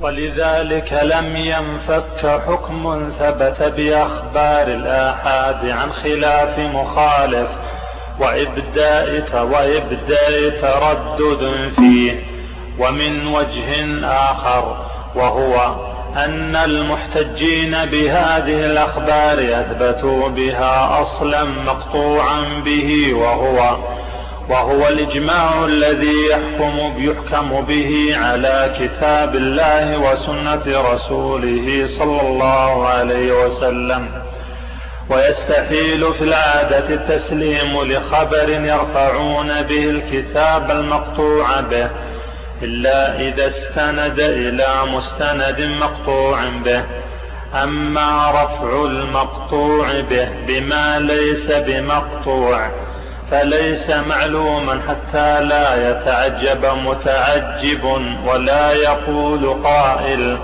ولذلك لم ينفك حكم ثبت بأخبار الآحاد عن خلاف مخالف وإبداء وإبداء تردد فيه ومن وجه آخر وهو أن المحتجين بهذه الأخبار أثبتوا بها أصلا مقطوعا به وهو وهو الإجماع الذي يحكم يحكم به على كتاب الله وسنة رسوله صلى الله عليه وسلم. ويستحيل في العادة التسليم لخبر يرفعون به الكتاب المقطوع به إلا إذا استند إلى مستند مقطوع به. أما رفع المقطوع به بما ليس بمقطوع فليس معلوما حتى لا يتعجب متعجب ولا يقول قائل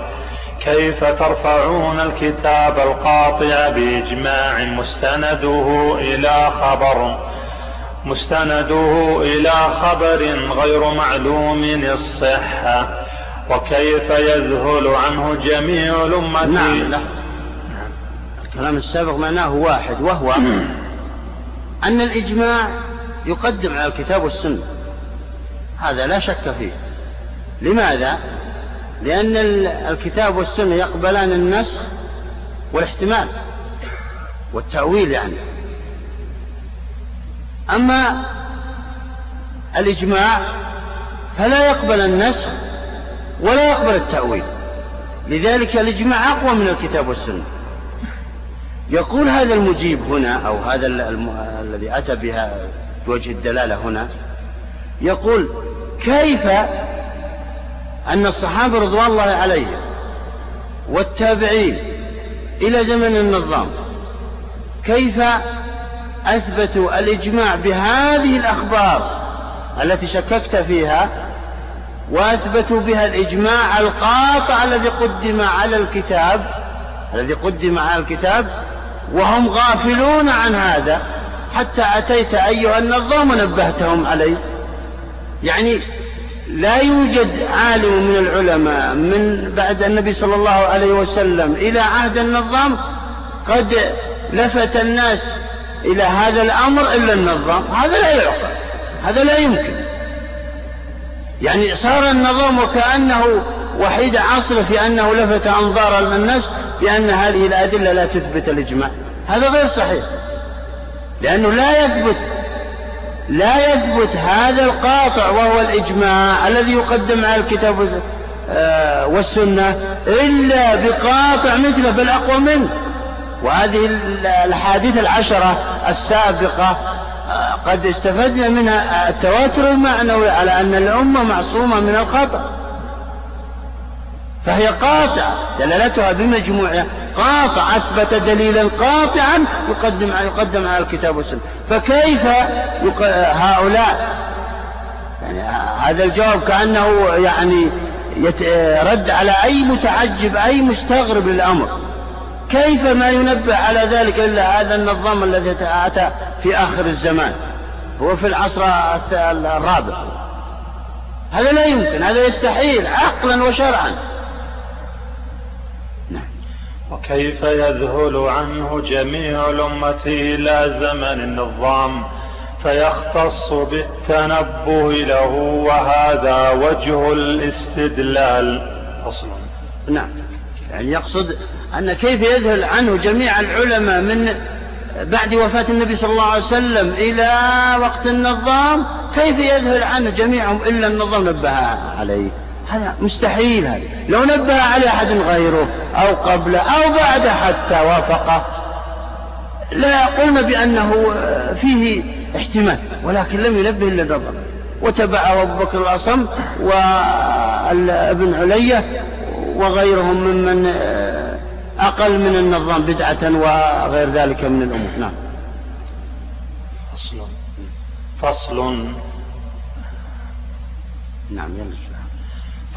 كيف ترفعون الكتاب القاطع بإجماع مستنده إلى خبر؟ مستنده إلى خبر غير معلوم الصحة. وكيف يذهل عنه جميع الأمة؟ نعم لا. الكلام السابق معناه واحد وهو أن الإجماع يقدم على الكتاب والسنة. هذا لا شك فيه. لماذا؟ لأن الكتاب والسنة يقبلان النسخ والاحتمال والتأويل يعني. أما الإجماع فلا يقبل النسخ ولا يقبل التأويل. لذلك الإجماع أقوى من الكتاب والسنة. يقول هذا المجيب هنا أو هذا الذي أتى بها بوجه الدلالة هنا يقول كيف أن الصحابة رضوان الله عليهم والتابعين إلى زمن النظام كيف أثبتوا الإجماع بهذه الأخبار التي شككت فيها وأثبتوا بها الإجماع القاطع الذي قدم على الكتاب الذي قدم على الكتاب وهم غافلون عن هذا حتى أتيت أيها النظام ونبهتهم عليه يعني لا يوجد عالم من العلماء من بعد النبي صلى الله عليه وسلم إلى عهد النظام قد لفت الناس إلى هذا الأمر إلا النظام. هذا لا يعقل هذا لا يمكن. يعني صار النظام وكأنه وحيد عصر في أنه لفت أنظار الناس بأن هذه الأدلة لا تثبت الإجماع. هذا غير صحيح. لأنه لا يثبت لا يثبت هذا القاطع وهو الإجماع الذي يقدم على الكتاب آه، والسنة إلا بقاطع مثله بل أقوى منه. وهذه الأحاديث العشرة السابقة آه، قد استفدنا منها التواتر المعنوي على أن الأمة معصومة من الخطأ. فهي قاطعة دلالتها بمجموعها. قاطع أثبت دليلا قاطعا يقدم يقدم على الكتاب والسنة. فكيف هؤلاء؟ يعني هذا الجواب كأنه يعني رد على أي متعجب أي مستغرب للأمر. كيف ما ينبه على ذلك إلا هذا النظام الذي أتى في آخر الزمان؟ هو في العصر الرابع. هذا لا يمكن هذا يستحيل عقلا وشرعا. وكيف يذهل عنه جميع الأمة إلى زمن النظام فيختص بالتنبه له وهذا وجه الاستدلال. أصلا. نعم. يعني يقصد أن كيف يذهل عنه جميع العلماء من بعد وفاة النبي صلى الله عليه وسلم إلى وقت النظام كيف يذهل عنه جميعهم إلا النظام نبه عليه؟ هذا مستحيل هذا لو نبه عليه أحد غيره أو قبله أو بعد حتى وافقه لا يقولون بأنه فيه احتمال ولكن لم ينبه إلا النظر وتبعه أبو بكر الأصم وابن علية وغيرهم ممن أقل من النظام بدعة وغير ذلك من الأمور. نعم. فصل. فصل. نعم يلا.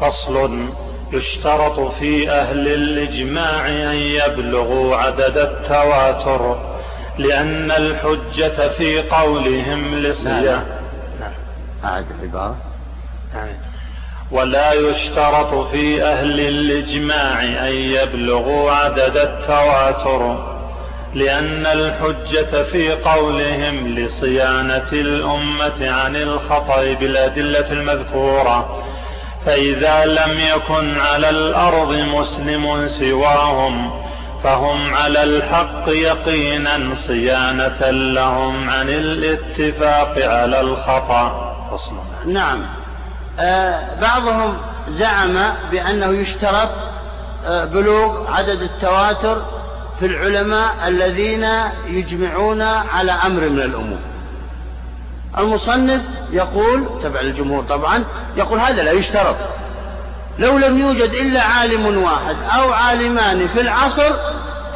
فصل يشترط في أهل الإجماع أن يبلغوا عدد التواتر لأن الحجة في قولهم لصيام نعم. أعد العبارة. يعني ولا يشترط في أهل الإجماع أن يبلغوا عدد التواتر لأن الحجة في قولهم لصيانة الأمة عن الخطأ بالأدلة المذكورة. فإذا لم يكن على الأرض مسلم سواهم فهم على الحق يقينا صيانة لهم عن الاتفاق على الخطأ. نعم. آه بعضهم زعم بأنه يشترط آه بلوغ عدد التواتر في العلماء الذين يجمعون على أمر من الأمور. المصنف يقول تبع الجمهور طبعا يقول هذا لا يشترط. لو لم يوجد إلا عالم واحد أو عالمان في العصر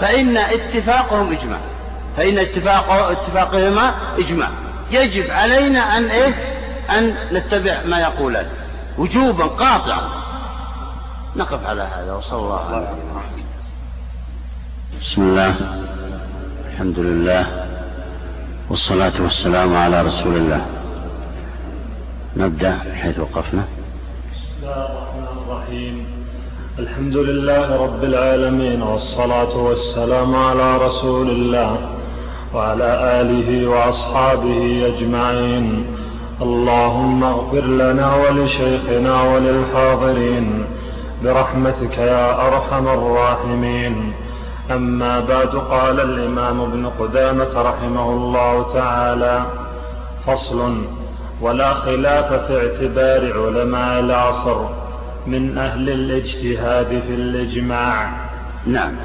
فإن اتفاقهم إجماع. فإن اتفاق اتفاقهما إجماع. يجب علينا أن إيه؟ أن نتبع ما يقولان. وجوبا قاطعا. نقف على هذا وصلى الله على نبينا بسم الله. الحمد لله. والصلاة والسلام على رسول الله. نبدأ من حيث وقفنا. بسم الله الرحمن الرحيم. الحمد لله رب العالمين والصلاة والسلام على رسول الله وعلى آله وأصحابه أجمعين. اللهم اغفر لنا ولشيخنا وللحاضرين. برحمتك يا أرحم الراحمين. أما بعد قال الإمام ابن قدامة رحمه الله تعالى فصل ولا خلاف في اعتبار علماء العصر من أهل الاجتهاد في الإجماع. نعم.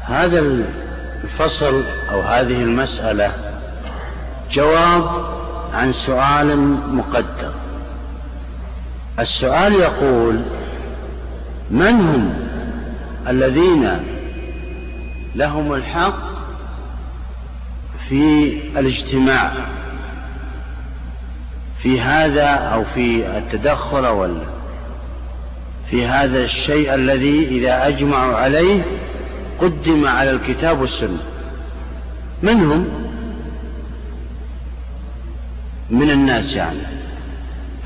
هذا الفصل أو هذه المسألة جواب عن سؤال مقدر السؤال يقول من هم الذين لهم الحق في الاجتماع في هذا أو في التدخل أو في هذا الشيء الذي إذا أجمعوا عليه قدم على الكتاب والسنة. من هم من الناس يعني.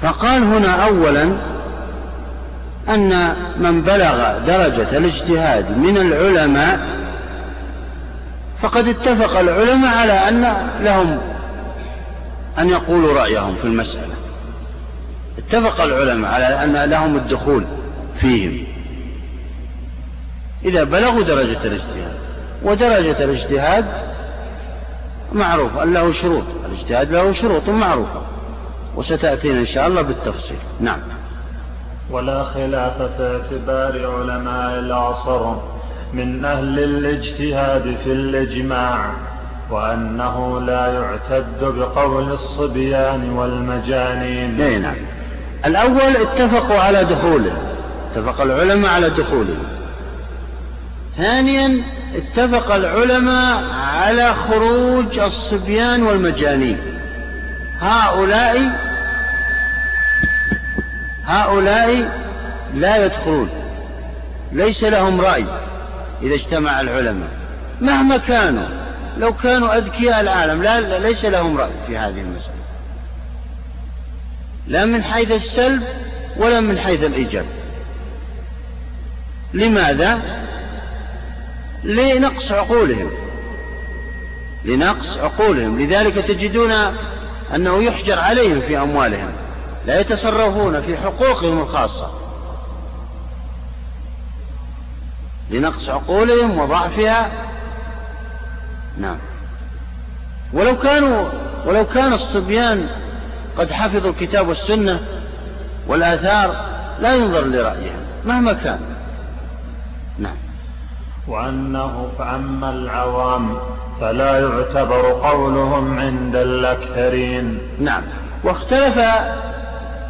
فقال هنا أولا أن من بلغ درجة الاجتهاد من العلماء فقد اتفق العلماء على أن لهم أن يقولوا رأيهم في المسألة. اتفق العلماء على أن لهم الدخول فيهم. إذا بلغوا درجة الاجتهاد ودرجة الاجتهاد معروف أن له شروط. الاجتهاد له شروط معروفة وستأتينا إن شاء الله بالتفصيل. نعم. ولا خلاف في اعتبار علماء العصر من أهل الاجتهاد في الإجماع وأنه لا يعتد بقول الصبيان والمجانين. أي نعم. الأول اتفقوا على دخوله اتفق العلماء على دخوله. ثانيا اتفق العلماء على خروج الصبيان والمجانين. هؤلاء هؤلاء لا يدخلون. ليس لهم رأي إذا اجتمع العلماء. مهما كانوا لو كانوا أذكياء العالم لا ليس لهم رأي في هذه المسألة. لا من حيث السلب ولا من حيث الإيجاب. لماذا؟ لنقص عقولهم. لنقص عقولهم. لذلك تجدون أنه يحجر عليهم في أموالهم. لا يتصرفون في حقوقهم الخاصة. لنقص عقولهم وضعفها. نعم. ولو كانوا ولو كان الصبيان قد حفظوا الكتاب والسنة والآثار لا ينظر لرأيهم مهما كان. نعم. وأنه فأما العوام فلا يعتبر قولهم عند الأكثرين. نعم. واختلف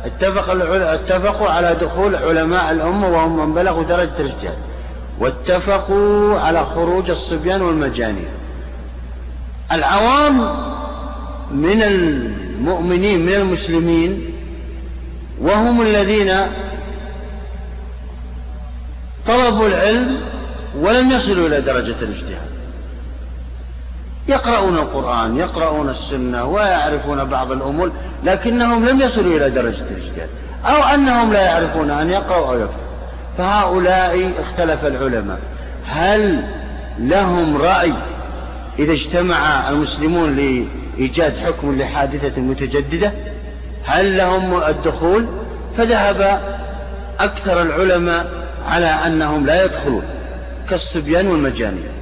اتفق اتفقوا على دخول علماء الأمة وهم من بلغوا درجة الاجتهاد واتفقوا على خروج الصبيان والمجانين. العوام من المؤمنين من المسلمين وهم الذين طلبوا العلم ولم يصلوا إلى درجة الاجتهاد. يقرؤون القرآن يقرؤون السنة ويعرفون بعض الأمور لكنهم لم يصلوا إلى درجة الاجتهاد أو أنهم لا يعرفون أن يقرأوا أو يكتبوا. فهؤلاء اختلف العلماء. هل لهم رأي إذا اجتمع المسلمون لإيجاد حكم لحادثة متجددة؟ هل لهم الدخول؟ فذهب أكثر العلماء على أنهم لا يدخلون كالصبيان والمجانين.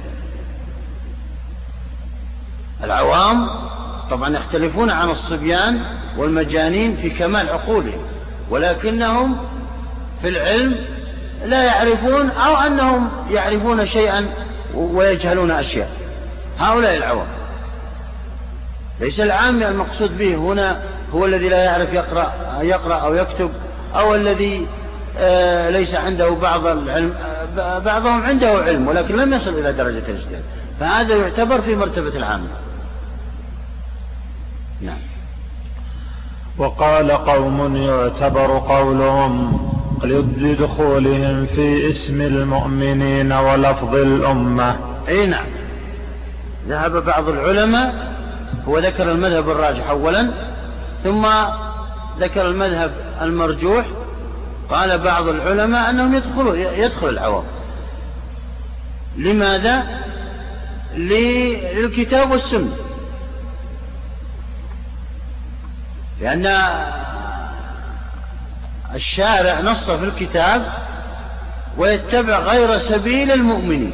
العوام طبعا يختلفون عن الصبيان والمجانين في كمال عقولهم ولكنهم في العلم لا يعرفون أو أنهم يعرفون شيئا ويجهلون أشياء. هؤلاء العوام. ليس العام المقصود به هنا هو الذي لا يعرف يقرأ, يقرأ أو يكتب أو الذي آه، ليس عنده بعض العلم آه، بعضهم عنده علم ولكن لم يصل إلى درجة الاجتهاد فهذا يعتبر في مرتبة العامة. نعم. وقال قوم يعتبر قولهم لدخولهم في اسم المؤمنين ولفظ الأمة. أي نعم. ذهب بعض العلماء هو ذكر المذهب الراجح أولا ثم ذكر المذهب المرجوح قال بعض العلماء أنهم يدخلوا يدخل العوام. لماذا؟ للكتاب والسنة. لأن الشارع نص في الكتاب ويتبع غير سبيل المؤمنين.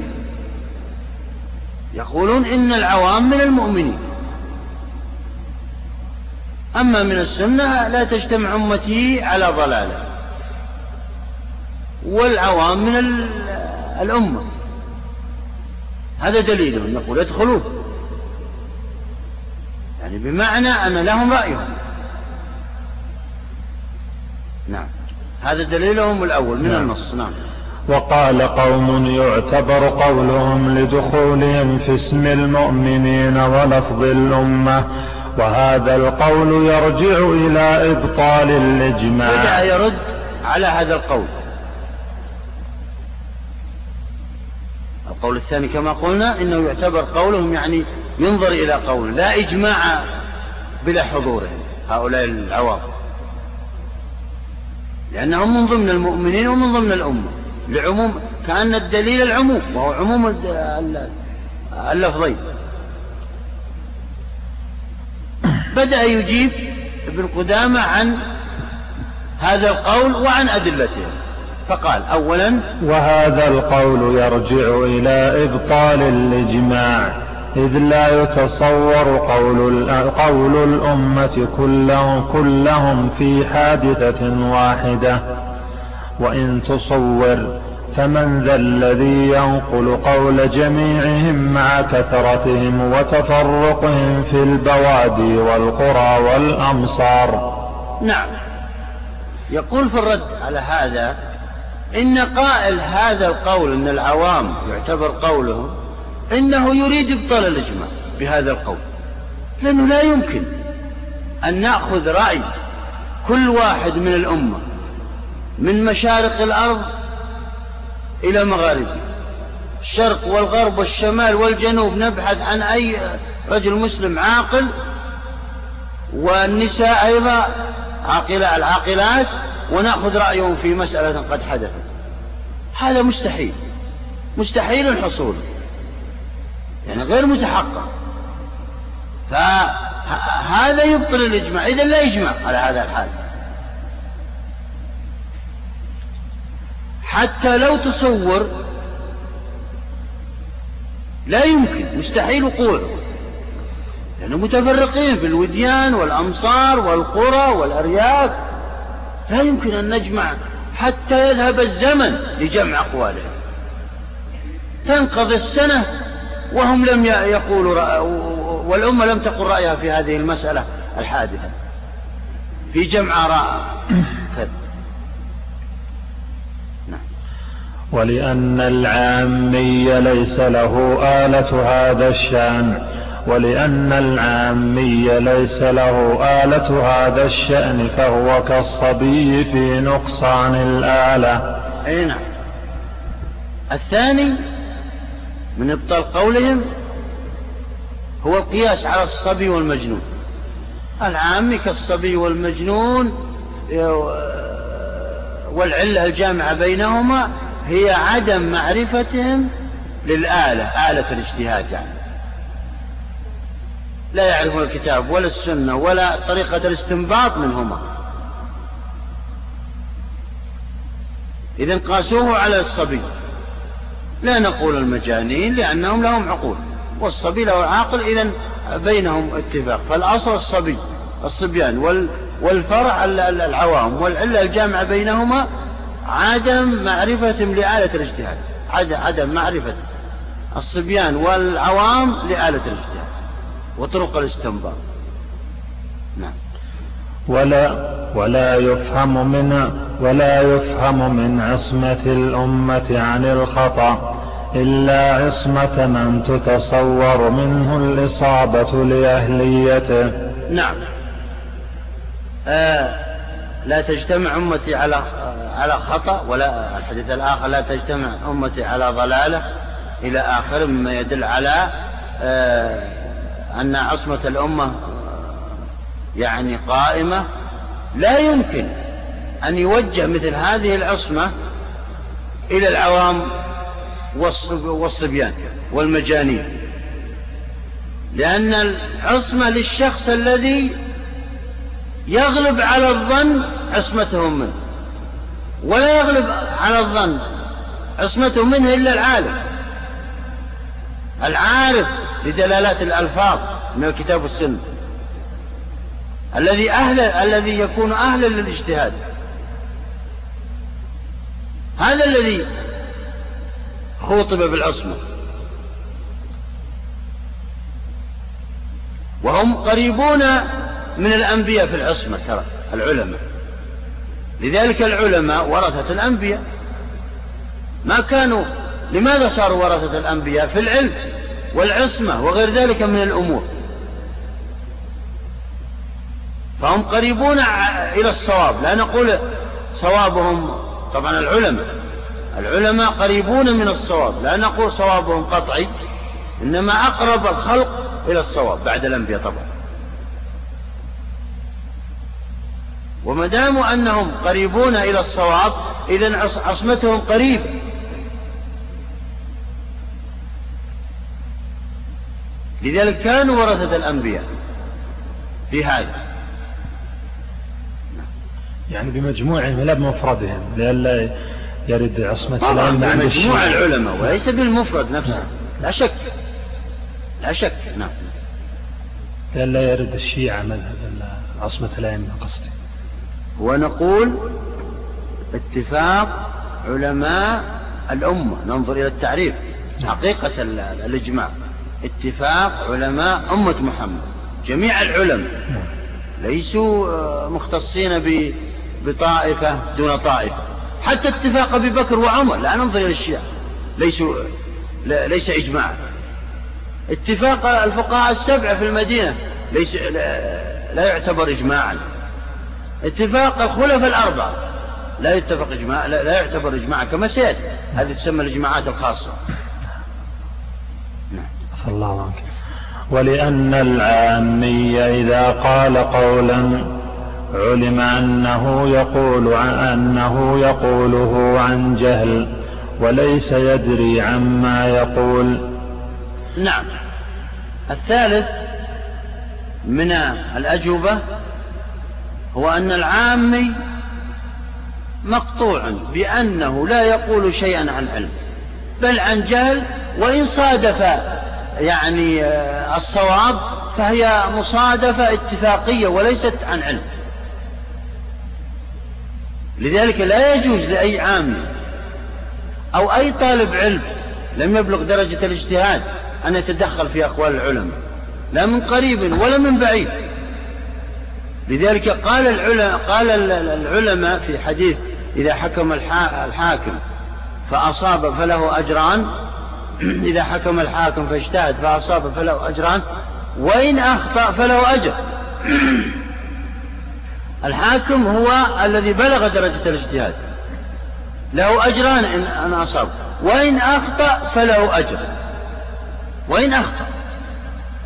يقولون إن العوام من المؤمنين. أما من السنة لا تجتمع أمتي على ضلالة. والعوام من الأمة. هذا دليل نقول ادخلوا يعني بمعنى أن لهم رأيهم. نعم. هذا دليلهم الأول من نعم. النص نعم. وقال قوم يعتبر قولهم لدخولهم في اسم المؤمنين ولفظ الأمة وهذا القول يرجع إلى إبطال الإجماع. بدأ يرد على هذا القول. القول الثاني كما قلنا إنه يعتبر قولهم يعني ينظر إلى قول لا إجماع بلا حضورهم هؤلاء العوام. لأنهم من ضمن المؤمنين ومن ضمن الأمة. لعموم كأن الدليل العموم وهو عموم اللفظين. بدأ يجيب ابن قدامة عن هذا القول وعن أدلته. فقال أولا وهذا القول يرجع إلى إبطال الإجماع. إذ لا يتصور قول, قول الأمة كلهم, كلهم في حادثة واحدة. وإن تصور فمن ذا الذي ينقل قول جميعهم مع كثرتهم وتفرقهم في البوادي والقرى والأمصار. نعم. يقول في الرد على هذا إن قائل هذا القول أن العوام يعتبر قولهم إنه يريد إبطال الإجماع بهذا القول. لأنه لا يمكن أن نأخذ رأي كل واحد من الأمة من مشارق الأرض إلى مغاربها الشرق والغرب والشمال والجنوب نبحث عن أي رجل مسلم عاقل والنساء أيضا عاقلة العاقلات ونأخذ رأيهم في مسألة قد حدثت. هذا مستحيل. مستحيل الحصول. يعني غير متحقق. فهذا يبطل الإجماع. إذا لا يجمع على هذا الحال. حتى لو تصور لا يمكن مستحيل وقوعه لأنه متفرقين في الوديان والأمصار والقرى والأرياف. لا يمكن أن نجمع حتى يذهب الزمن لجمع أقوالهم تنقضي السنة وهم لم يقولوا والأمة لم تقل رأيها في هذه المسألة الحادثة. في جمع آراء نعم. ولأن العامي ليس له آلة هذا الشأن. ولأن العامي ليس له آلة هذا الشأن فهو كالصبي في نقصان الآلة. أي نعم. الثاني من إبطال قولهم هو القياس على الصبي والمجنون. العامي كالصبي والمجنون والعلة الجامعة بينهما هي عدم معرفتهم للآلة آلة الاجتهاد يعني. لا يعرفون الكتاب ولا السنة ولا طريقة الاستنباط منهما. إذا قاسوه على الصبي. لا نقول المجانين لأنهم لهم عقول والصبي له عاقل إذا بينهم اتفاق. فالأصل الصبي الصبيان وال والفرع العوام والعلة الجامعة بينهما عدم معرفتهم لآلة الاجتهاد. عدم معرفة الصبيان والعوام لآلة الاجتهاد وطرق الاستنباط. نعم. ولا ولا يفهم من ولا يفهم من عصمة الأمة عن الخطأ إلا عصمة من تتصور منه الإصابة لأهليته. نعم. آه لا تجتمع أمتي على على خطأ ولا الحديث الآخر لا تجتمع أمتي على ضلالة إلى آخر مما يدل على آه أن عصمة الأمة يعني قائمة لا يمكن أن يوجه مثل هذه العصمة إلى العوام والصبيان والمجانين. لأن العصمة للشخص الذي يغلب على الظن عصمتهم منه ولا يغلب على الظن عصمتهم منه إلا العالم. العارف لدلالات الألفاظ من الكتاب والسنة. الذي أهل الذي يكون أهلا للاجتهاد. هذا الذي خوطب بالعصمة. وهم قريبون من الأنبياء في العصمة ترى العلماء. لذلك العلماء ورثة الأنبياء. ما كانوا لماذا صاروا ورثة الأنبياء؟ في العلم والعصمة وغير ذلك من الأمور. فهم قريبون إلى الصواب لا نقول صوابهم طبعا العلماء العلماء قريبون من الصواب لا نقول صوابهم قطعي إنما أقرب الخلق إلى الصواب بعد الأنبياء طبعا. وما داموا أنهم قريبون إلى الصواب إذا عصمتهم قريبة لذلك كانوا ورثة الأنبياء في هذا. يعني بمجموعهم لا بمفردهم لئلا يرد عصمة العلم عن بمجموع العلماء وليس بالمفرد نفسه. نعم. لا شك. لا شك. نعم. لئلا يرد الشيعة مذهب عصمة الأئمة قصدي ونقول اتفاق علماء الأمة. ننظر إلى التعريف. نعم. حقيقة الإجماع. اتفاق علماء أمة محمد. جميع العلماء. نعم. ليسوا آه، مختصين بطائفة دون طائفة. حتى اتفاق أبي بكر وعمر لا ننظر إلى الشيعة ليسوا ليس إجماعا. اتفاق الفقهاء السبعة في المدينة ليس لا يعتبر إجماعا. اتفاق الخلفاء الأربعة لا يتفق إجماع لا, لا يعتبر إجماعا كما سيأتي. هذه تسمى الإجماعات الخاصة. نعم. الله عنك. ولأن العامي إذا قال قولا علم أنه يقول أنه يقوله عن جهل وليس يدري عما يقول. نعم. الثالث من الأجوبة هو أن العامي مقطوع بأنه لا يقول شيئا عن علم بل عن جهل وإن صادف يعني آه، الصواب فهي مصادفة اتفاقية وليست عن علم. لذلك لا يجوز لأي عامي أو أي طالب علم لم يبلغ درجة الاجتهاد أن يتدخل في أقوال العلماء لا من قريب ولا من بعيد. لذلك قال العلماء, قال العلماء في حديث إذا حكم الحاكم فأصاب فله أجران إذا حكم الحاكم فاجتهد فأصاب فله أجران وإن أخطأ فله أجر. الحاكم هو الذي بلغ درجة الاجتهاد. له أجران إن أصاب. وإن أخطأ فله أجر. وإن أخطأ.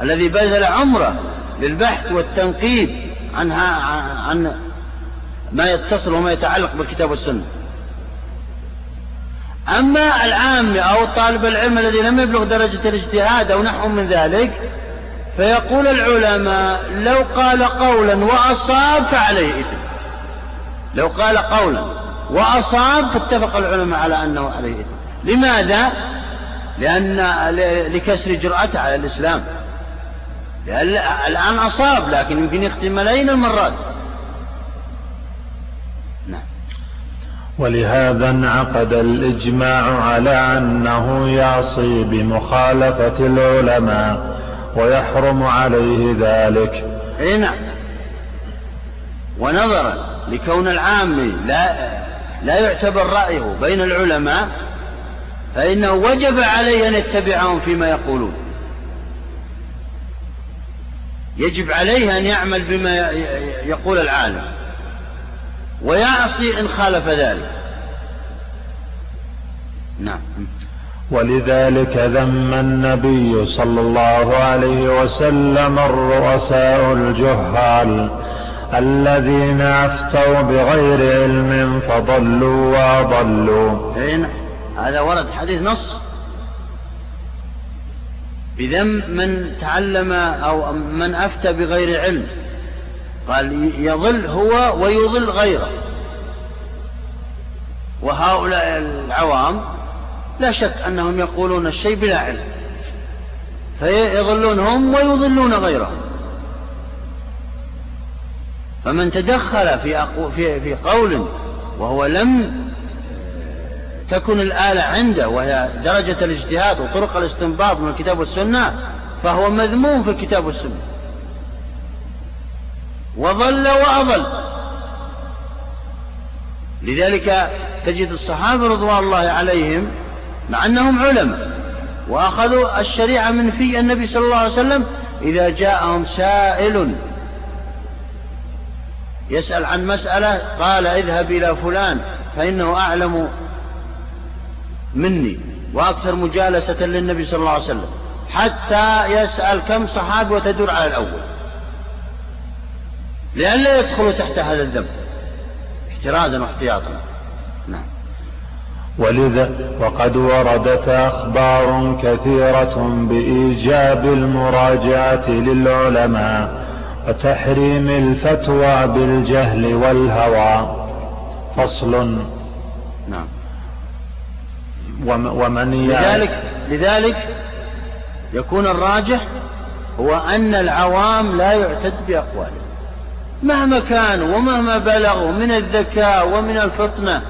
الذي بذل عمره للبحث والتنقيب عنها عن ما يتصل وما يتعلق بالكتاب والسنة. أما العام أو طالب العلم الذي لم يبلغ درجة الاجتهاد أو نحو من ذلك فيقول العلماء لو قال قولا وأصاب فعليه إثم. لو قال قولا وأصاب فاتفق العلماء على أنه عليه إثم. لماذا؟ لأن لكسر جرأته على الإسلام. الآن أصاب لكن يمكن يختم ملايين المرات. نعم. ولهذا انعقد الإجماع على أنه يعصي بمخالفة العلماء. ويحرم عليه ذلك. أي نعم. ونظرا لكون العام لا لا يعتبر رأيه بين العلماء فإنه وجب عليه أن يتبعهم فيما يقولون. يجب عليه أن يعمل بما يقول العالم. ويعصي إن خالف ذلك. نعم. ولذلك ذم النبي صلى الله عليه وسلم الرؤساء الجهال الذين افتوا بغير علم فضلوا واضلوا نعم. هذا ورد حديث نص بذم من تعلم أو من أفتى بغير علم قال يضل هو ويضل غيره وهؤلاء العوام لا شك أنهم يقولون الشيء بلا علم فيضلون هم ويضلون غيرهم. فمن تدخل في في في قول وهو لم تكن الآلة عنده وهي درجة الاجتهاد وطرق الاستنباط من الكتاب والسنة فهو مذموم في الكتاب والسنة. وضل وأضل. لذلك تجد الصحابة رضوان الله عليهم مع أنهم علماء وأخذوا الشريعة من في النبي صلى الله عليه وسلم إذا جاءهم سائل يسأل عن مسألة قال اذهب إلى فلان فإنه أعلم مني وأكثر مجالسة للنبي صلى الله عليه وسلم حتى يسأل كم صحابي وتدور على الأول. لئلا يدخلوا تحت هذا الذنب احترازا واحتياطا. نعم. ولذا وقد وردت أخبار كثيرة بإيجاب المراجعة للعلماء وتحريم الفتوى بالجهل والهوى. فصل. نعم. ومن لذلك لذلك يكون الراجح هو أن العوام لا يعتد بأقوالهم. مهما كانوا ومهما بلغوا من الذكاء ومن الفطنة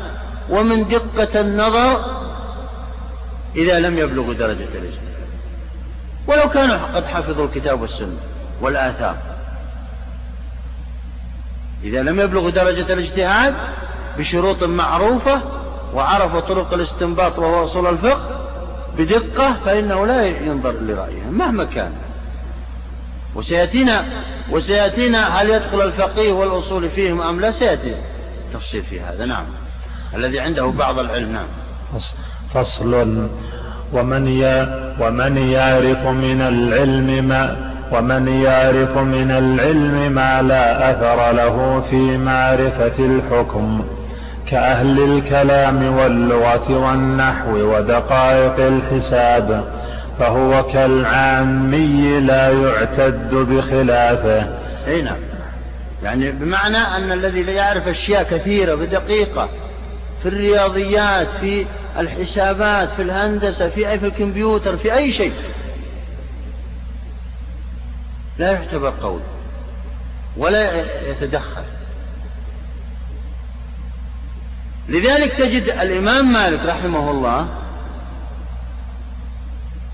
ومن دقة النظر إذا لم يبلغوا درجة الاجتهاد ولو كانوا قد حفظوا الكتاب والسنة والآثار. إذا لم يبلغوا درجة الاجتهاد بشروط معروفة وعرفوا طرق الاستنباط وهو أصول الفقه بدقة فإنه لا ينظر لرأيهم مهما كان. وسيأتينا وسيأتينا هل يدخل الفقيه والأصول فيهم أم لا؟ سيأتي تفصيل في هذا. نعم. الذي عنده بعض العلم نعم. فصل. ومن ومن يعرف من العلم ما ومن يعرف من العلم ما لا أثر له في معرفة الحكم كأهل الكلام واللغة والنحو ودقائق الحساب فهو كالعامي لا يعتد بخلافه. أي نعم. يعني بمعنى أن الذي لا يعرف أشياء كثيرة ودقيقة في الرياضيات في الحسابات في الهندسة في أي في الكمبيوتر في أي شيء. لا يعتبر قول ولا يتدخل. لذلك تجد الإمام مالك رحمه الله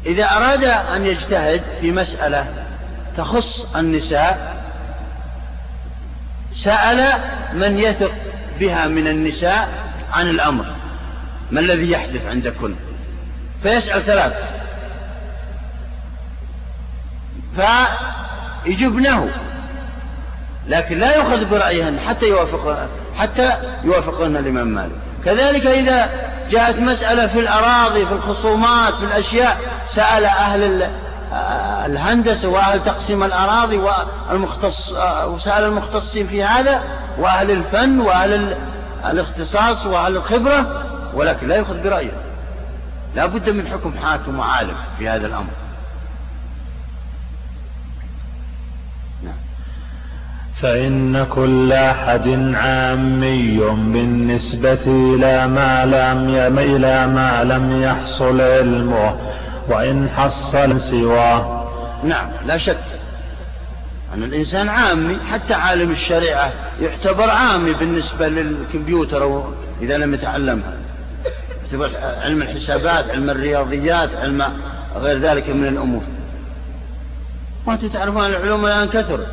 إذا أراد أن يجتهد في مسألة تخص النساء سأل من يثق بها من النساء عن الأمر. ما الذي يحدث عندكن؟ فيسأل ثلاثة فيجبنه. لكن لا يؤخذ برأيهن حتى يوافق حتى يوافقهن الإمام مالك. كذلك إذا جاءت مسألة في الأراضي في الخصومات في الأشياء سأل أهل الهندسة وأهل تقسيم الأراضي والمختص وسأل المختصين في هذا وأهل الفن وأهل الاختصاص وأهل الخبرة ولكن لا يؤخذ برأيه. لا بد من حكم حاكم وعالم في هذا الأمر. نعم. فإن كل أحد عامي بالنسبة إلى ما لم إلى ما لم يحصل علمه وإن حصل سواه. نعم لا شك. أن الإنسان عامي حتى عالم الشريعة يعتبر عامي بالنسبة للكمبيوتر أو إذا لم يتعلمها يعتبر علم الحسابات علم الرياضيات علم غير ذلك من الأمور. وأنتم تعرفون العلوم الآن كثرت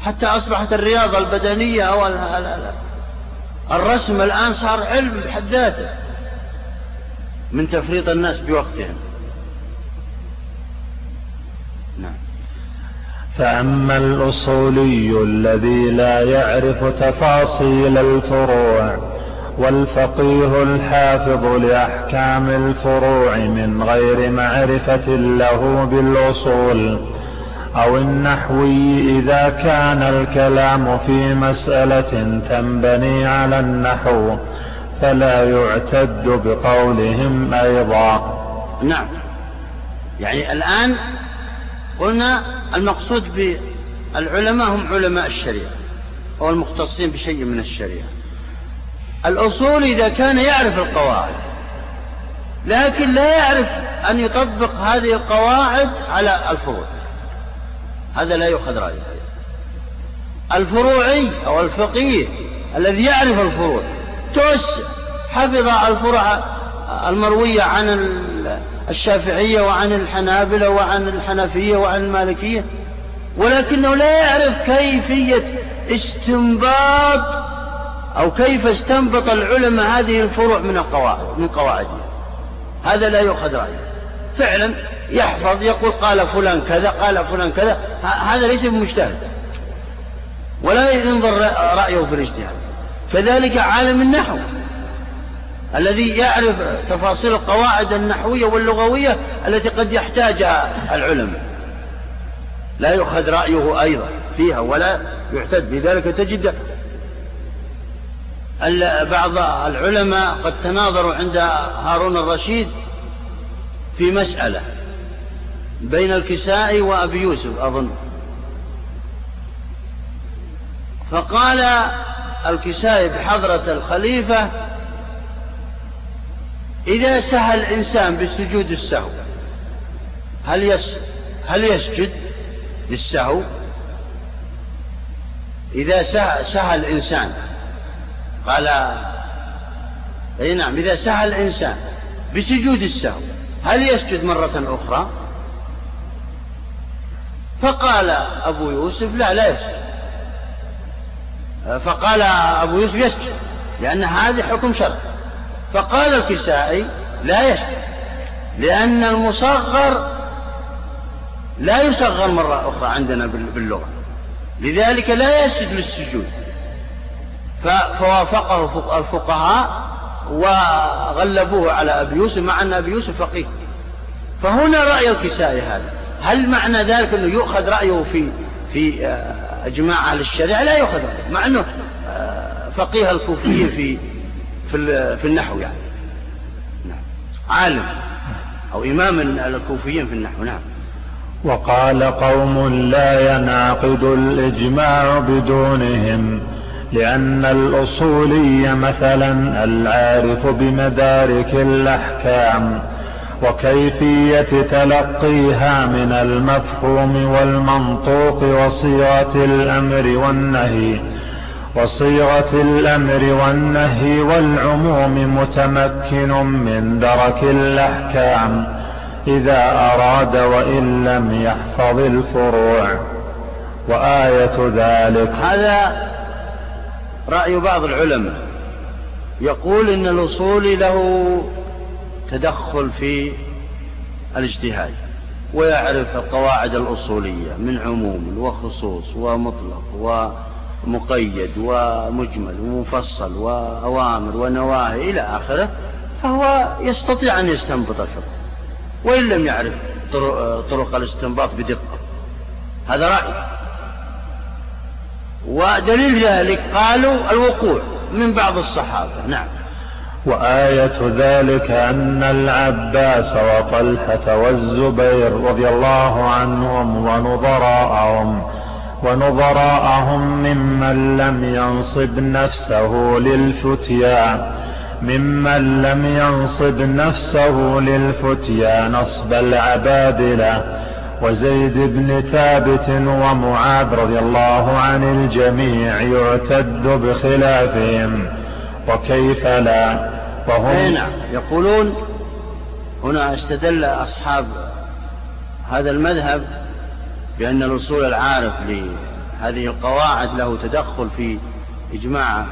حتى أصبحت الرياضة البدنية أو الرسم الآن صار علم بحد ذاته من تفريط الناس بوقتهم. نعم. فأما الأصولي الذي لا يعرف تفاصيل الفروع والفقيه الحافظ لأحكام الفروع من غير معرفة له بالأصول أو النحوي إذا كان الكلام في مسألة تنبني على النحو فلا يعتد بقولهم أيضا. نعم. يعني الآن قلنا المقصود بالعلماء هم علماء الشريعة أو المختصين بشيء من الشريعة. الأصول إذا كان يعرف القواعد لكن لا يعرف أن يطبق هذه القواعد على الفروع. هذا لا يؤخذ رأيه الفروعي أو الفقيه الذي يعرف الفروع توس حفظ الفروع المروية عن الشافعية وعن الحنابلة وعن الحنفية وعن المالكية ولكنه لا يعرف كيفية استنباط أو كيف استنبط العلماء هذه الفروع من القواعد من قواعدها. هذا لا يؤخذ رأيه. فعلا يحفظ يقول قال فلان كذا قال فلان كذا هذا ليس بمجتهد. ولا ينظر رأيه في الاجتهاد. كذلك عالم النحو. الذي يعرف تفاصيل القواعد النحوية واللغوية التي قد يحتاجها العلماء لا يؤخذ رأيه أيضا فيها ولا يعتد بذلك تجد بعض العلماء قد تناظروا عند هارون الرشيد في مسألة بين الكسائي وأبي يوسف أظن. فقال الكسائي بحضرة الخليفة إذا سهى الإنسان بسجود السهو هل يس هل يسجد للسهو؟ إذا سهى, سهى الإنسان قال أي نعم إذا سهى الإنسان بسجود السهو هل يسجد مرة أخرى؟ فقال أبو يوسف لا لا يسجد فقال أبو يوسف يسجد لأن هذا حكم شرع فقال الكسائي لا يسجد لأن المصغر لا يصغر مرة أخرى عندنا باللغة لذلك لا يسجد للسجود. فوافقه الفقهاء وغلبوه على أبي يوسف مع أن أبي يوسف فقيه. فهنا رأي الكسائي هذا. هل معنى ذلك أنه يؤخذ رأيه في في آه، إجماع أهل الشريعة؟ لا يؤخذ رأيه مع أنه آه، فقيه الكوفيين في في في النحو يعني. نعم. عالم أو إمام الكوفيين في النحو نعم. وقال قوم لا ينعقد الإجماع بدونهم لأن الأصولي مثلا العارف بمدارك الأحكام وكيفية تلقيها من المفهوم والمنطوق وصيغة الأمر والنهي. وصيغة الأمر والنهي والعموم متمكن من درك الأحكام إذا أراد وإن لم يحفظ الفروع. وآية ذلك. هذا رأي بعض العلماء. يقول إن الأصول له تدخل في الاجتهاد ويعرف القواعد الأصولية من عموم وخصوص ومطلق ومقيد ومجمل ومفصل وأوامر ونواهي إلى آخره فهو يستطيع أن يستنبط الحكم وإن لم يعرف طرق الاستنباط بدقة. هذا رأي. ودليل ذلك قالوا الوقوع من بعض الصحابة. نعم. وآية ذلك أن العباس وطلحة والزبير رضي الله عنهم ونظراءهم ونظراءهم ممن لم ينصب نفسه للفتيا ممن لم ينصب نفسه للفتيا نصب العبادلة. وزيد بن ثابت ومعاذ رضي الله عن الجميع يعتد بخلافهم. وكيف لا؟ وهم نعم. يقولون هنا استدل أصحاب هذا المذهب بأن الأصول العارف لهذه القواعد له تدخل في إجماع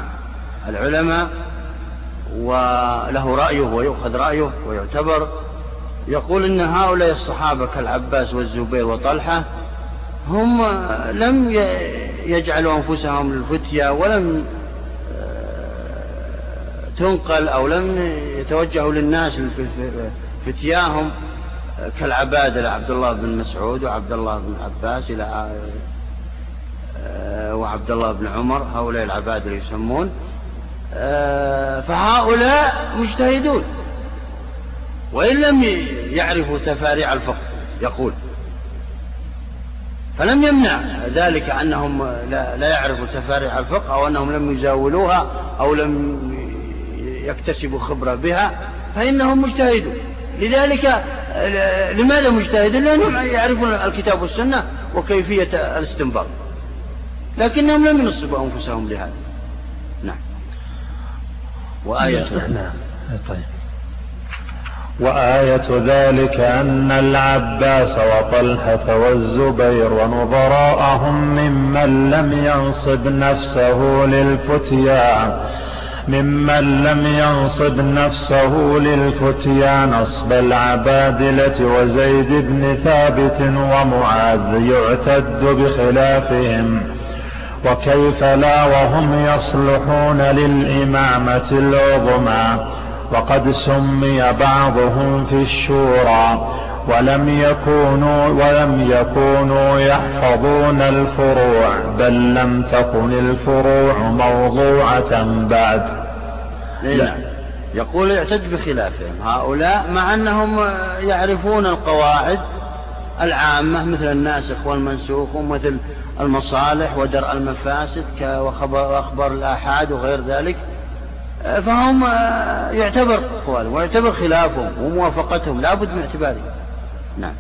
العلماء وله رأيه ويؤخذ رأيه ويعتبر. يقول إن هؤلاء الصحابة كالعباس والزبير وطلحة هم لم يجعلوا أنفسهم للفتية ولم آه، تنقل أو لم يتوجهوا للناس فتياهم كالعبادة عبد الله بن مسعود وعبد الله بن عباس إلى آه، وعبد الله بن عمر هؤلاء العباد اللي يسمون. آه، فهؤلاء مجتهدون وإن لم يعرفوا تفاريع الفقه يقول. فلم يمنع ذلك أنهم لا يعرفوا تفاريع الفقه أو أنهم لم يزاولوها أو لم يكتسبوا خبرة بها فإنهم مجتهدون. لذلك لماذا مجتهدون لأنهم يعرفون الكتاب والسنة وكيفية الاستنباط. لكنهم لم ينصبوا أنفسهم لهذا. نعم. وآية نعم. طيب. وآية ذلك أن العباس وطلحة والزبير ونظراءهم ممن لم ينصب نفسه للفتيا ممن لم ينصب نفسه للفتيا نصب العبادلة وزيد بن ثابت ومعاذ يعتد بخلافهم. وكيف لا وهم يصلحون للإمامة العظمى؟ وقد سمي بعضهم في الشورى. ولم يكونوا ولم يكونوا يحفظون الفروع بل لم تكن الفروع موضوعة بعد. لا. يقول يعتد بخلافهم. هؤلاء مع أنهم يعرفون القواعد العامة مثل الناسخ والمنسوخ ومثل المصالح ودرء المفاسد وأخبار الآحاد وغير ذلك. فهم يعتبر أقوالهم ويعتبر خلافهم وموافقتهم. لا بد من اعتباره نعم.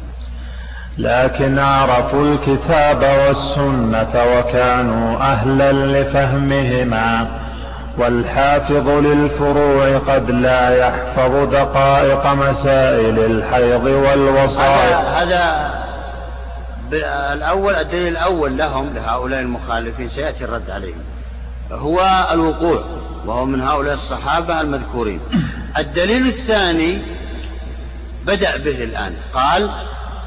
لكن عرفوا الكتاب والسنة وكانوا أهلا لفهمهما والحافظ للفروع قد لا يحفظ دقائق مسائل الحيض والوصايا. هذا الأول الدليل الأول لهم لهؤلاء المخالفين سيأتي الرد عليهم. هو الوقوع وهو من هؤلاء الصحابة المذكورين. الدليل الثاني بدأ به الآن. قال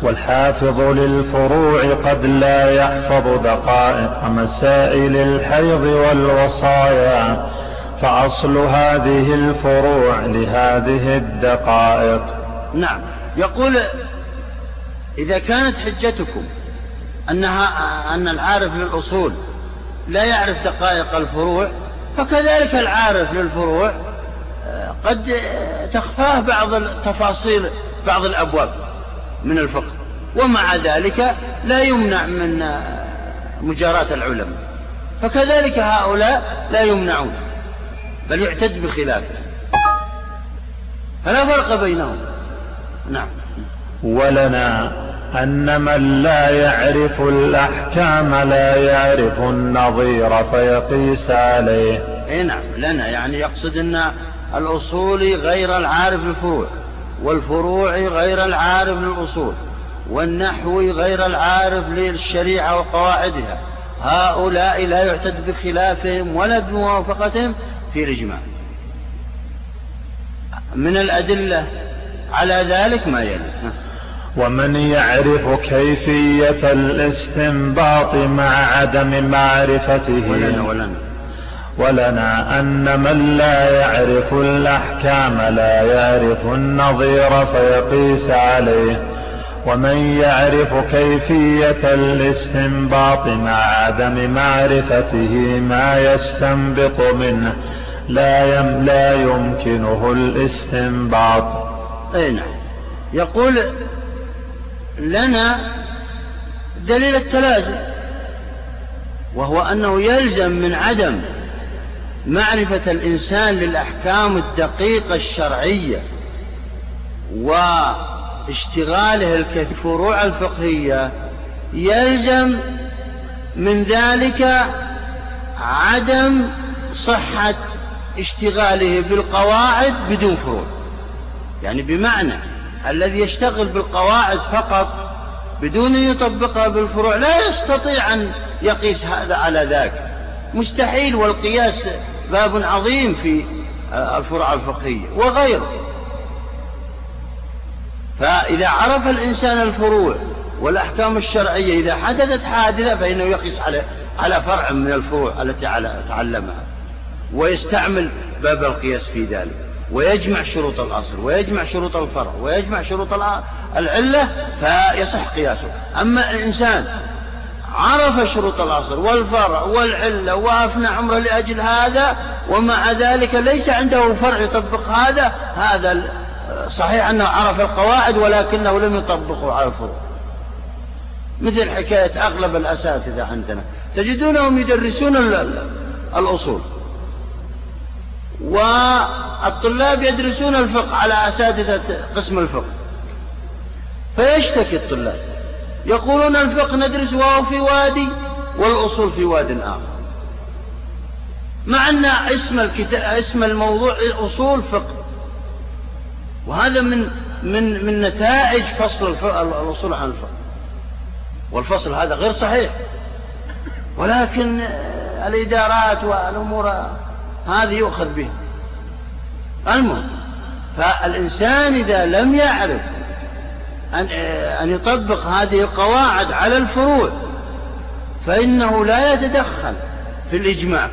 والحافظ للفروع قد لا يحفظ دقائق مسائل الحيض والوصايا فأصل هذه الفروع لهذه الدقائق. نعم. يقول إذا كانت حجتكم أنها أن العارف للأصول لا يعرف دقائق الفروع فكذلك العارف للفروع قد تخفاه بعض التفاصيل بعض الأبواب من الفقه. ومع ذلك لا يمنع من مجاراة العلماء. فكذلك هؤلاء لا يمنعون بل يعتد بخلافه فلا فرق بينهم. نعم. ولنا أن من لا يعرف الأحكام لا يعرف النظير فيقيس عليه. اي نعم لنا يعني يقصد أن الأصولي غير العارف للفروع والفروع غير العارف للأصول والنحوي غير العارف للشريعة وقواعدها. هؤلاء لا يعتد بخلافهم ولا بموافقتهم في الإجماع. من الأدلة على ذلك ما يلي. ومن يعرف كيفية الاستنباط مع عدم معرفته. ولنا ولنا ولنا أن من لا يعرف الأحكام لا يعرف النظير فيقيس عليه. ومن يعرف كيفية الاستنباط مع عدم معرفته ما يستنبط منه لا يم لا يمكنه الاستنباط. أي نعم. يقول لنا دليل التلازم وهو أنه يلزم من عدم معرفة الإنسان للأحكام الدقيقة الشرعية واشتغاله الفروع الفقهية يلزم من ذلك عدم صحة اشتغاله بالقواعد بدون فروع. يعني بمعنى الذي يشتغل بالقواعد فقط بدون أن يطبقها بالفروع لا يستطيع أن يقيس هذا على ذاك. مستحيل والقياس باب عظيم في الفروع الفقهية وغيره. فإذا عرف الإنسان الفروع والأحكام الشرعية إذا حدثت حادثة فإنه يقيس على على فرع من الفروع التي تعلمها ويستعمل باب القياس في ذلك ويجمع شروط الأصل ويجمع شروط الفرع ويجمع شروط العلة فيصح قياسه. أما الإنسان عرف شروط الأصل والفرع والعلة وأفنى عمره لأجل هذا ومع ذلك ليس عنده فرع يطبق هذا. هذا صحيح أنه عرف القواعد ولكنه لم يطبقه على الفروع. مثل حكاية أغلب الأساتذة عندنا. تجدونهم يدرسون الأصول. والطلاب يدرسون الفقه على أساتذة قسم الفقه. فيشتكي الطلاب. يقولون الفقه ندرس وهو في وادي والأصول في واد آخر. مع أن اسم الكتاب اسم الموضوع أصول فقه. وهذا من من من نتائج فصل الأصول عن الفقه. والفصل هذا غير صحيح. ولكن الإدارات والأمور هذه يؤخذ به المهم فالإنسان إذا لم يعرف أن, أن يطبق هذه القواعد على الفروع فإنه لا يتدخل في الإجماع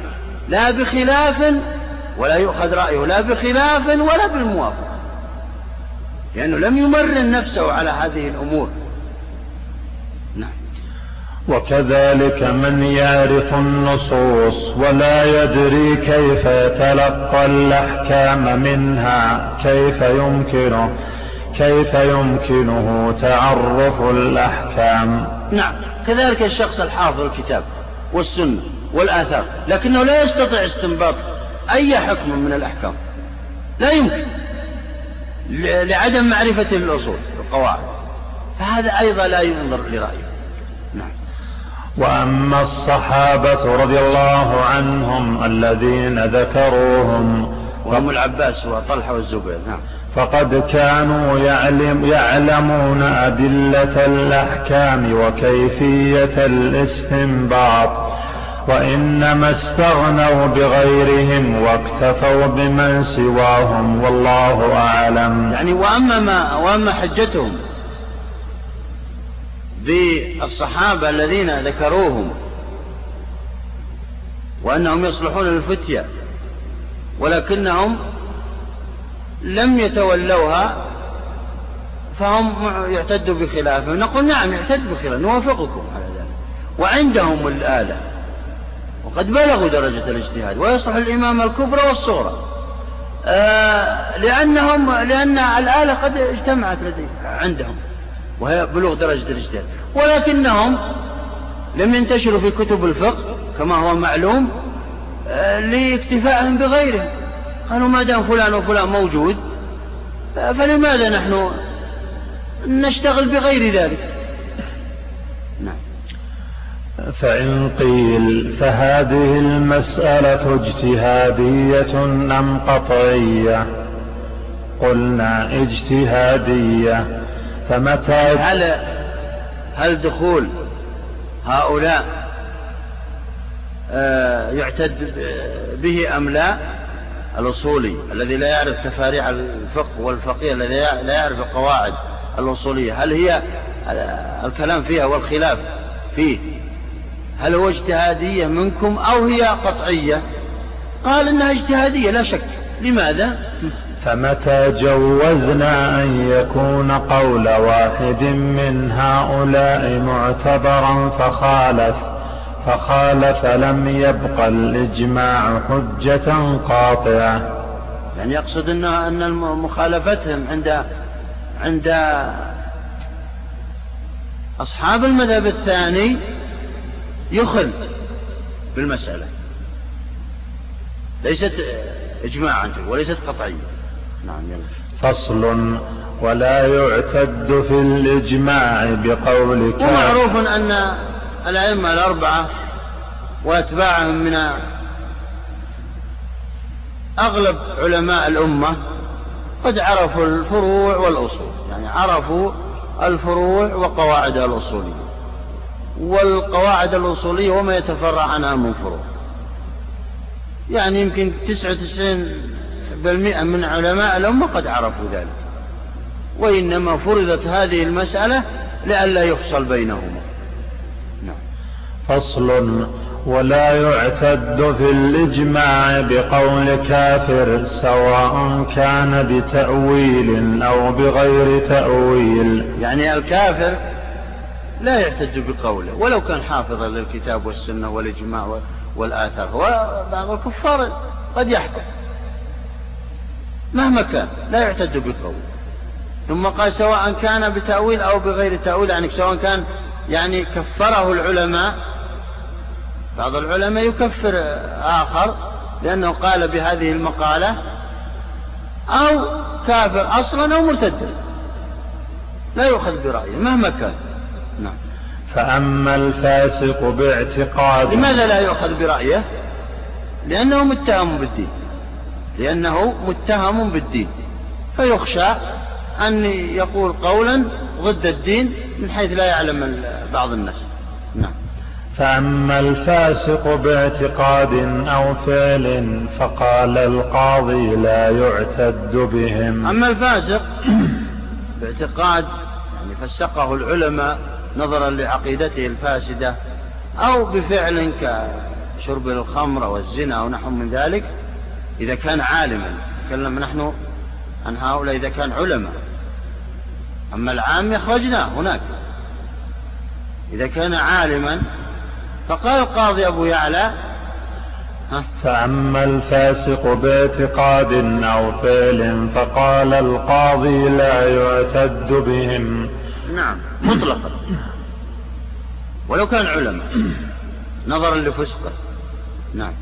لا بخلاف ولا يؤخذ رأيه لا بخلاف ولا بالموافقة لأنه لم يمرن نفسه على هذه الأمور. وكذلك من يعرف النصوص ولا يدري كيف يتلقى الأحكام منها كيف يمكنه كيف يمكنه تعرف الأحكام؟ نعم كذلك الشخص الحافظ الكتاب والسنة والآثار لكنه لا يستطيع استنباط أي حكم من الأحكام. لا يمكن لعدم معرفة الأصول القواعد فهذا أيضا لا ينظر لرأيه. وأما الصحابة رضي الله عنهم الذين ذكروهم وهم العباس وطلحة والزبير نعم. فقد كانوا يعلم يعلمون أدلة الأحكام وكيفية الاستنباط وإنما استغنوا بغيرهم واكتفوا بمن سواهم والله أعلم. يعني وأما ما وأما حجتهم بالصحابة الذين ذكروهم وأنهم يصلحون للفتية ولكنهم لم يتولوها فهم يعتد بخلافه نقول نعم يعتد بخلافه نوافقكم على ذلك. وعندهم الآلة وقد بلغوا درجة الاجتهاد ويصلح الإمامة الكبرى والصغرى. آه لأنهم لأن الآلة قد اجتمعت لديهم عندهم وهي بلوغ درجة الاجتهاد. ولكنهم لم ينتشروا في كتب الفقه كما هو معلوم لإكتفائهم بغيره. قالوا ما دام فلان وفلان موجود فلماذا نحن نشتغل بغير ذلك؟ نعم. فإن قيل فهذه المسألة اجتهادية أم قطعية؟ قلنا اجتهادية. فمتى هل هل دخول هؤلاء يعتد به أم لا؟ الأصولي الذي لا يعرف تفاريع الفقه والفقيه الذي لا يعرف القواعد الأصولية. هل هي الكلام فيها والخلاف فيه؟ هل هو اجتهادية منكم أو هي قطعية؟ قال إنها اجتهادية لا شك. لماذا؟ فمتى جوزنا أن يكون قول واحد من هؤلاء معتبرا فخالف؟ فخالف لم يبق الإجماع حجة قاطعة. يعني يقصد أنه أن مخالفتهم عند عند أصحاب المذهب الثاني يخل بالمسألة. ليست إجماعا وليست قطعية. نعم فصل ولا يعتد في الإجماع بقول ومعروف أن الأئمة الأربعة وأتباعهم من أغلب علماء الأمة قد عرفوا الفروع والأصول يعني عرفوا الفروع وقواعد الأصولية والقواعد الأصولية وما يتفرع عنها من فروع يعني يمكن تسعة وتسعين بالمئة من علماء الأمة قد عرفوا ذلك وإنما فرضت هذه المسألة لئلا يفصل بينهما. فصل ولا يعتد في الإجماع بقول كافر سواء كان بتأويل أو بغير تأويل. يعني الكافر لا يعتد بقوله ولو كان حافظا للكتاب والسنة والإجماع والآثار. وبعض الكفار قد يحكم. مهما كان لا يعتد بقوله. ثم قال سواء كان بتأويل أو بغير تأويل يعني سواء كان يعني كفره العلماء. بعض العلماء يكفر آخر لأنه قال بهذه المقالة أو كافر أصلا أو مرتدا. لا يؤخذ برأيه مهما كان. نعم. فأما الفاسق باعتقاد لماذا لا يؤخذ برأيه؟ لأنه متهم بالدين. لأنه متهم بالدين. فيخشى أن يقول قولا ضد الدين من حيث لا يعلم بعض الناس. نعم. فأما الفاسق باعتقاد أو فعل فقال القاضي لا يعتد بهم. أما الفاسق باعتقاد يعني فسقه العلماء نظرا لعقيدته الفاسدة أو بفعل كشرب الخمر والزنا أو نحو من ذلك إذا كان عالما. تكلم نحن عن هؤلاء إذا كان علماء. أما العام يخرجنا هناك. إذا كان عالما فقال القاضي أبو يعلى فأما الفاسق باعتقاد أو فعل فقال القاضي لا يعتد بهم. نعم مطلقا. ولو كان علماء نظرا لفسقه. نعم.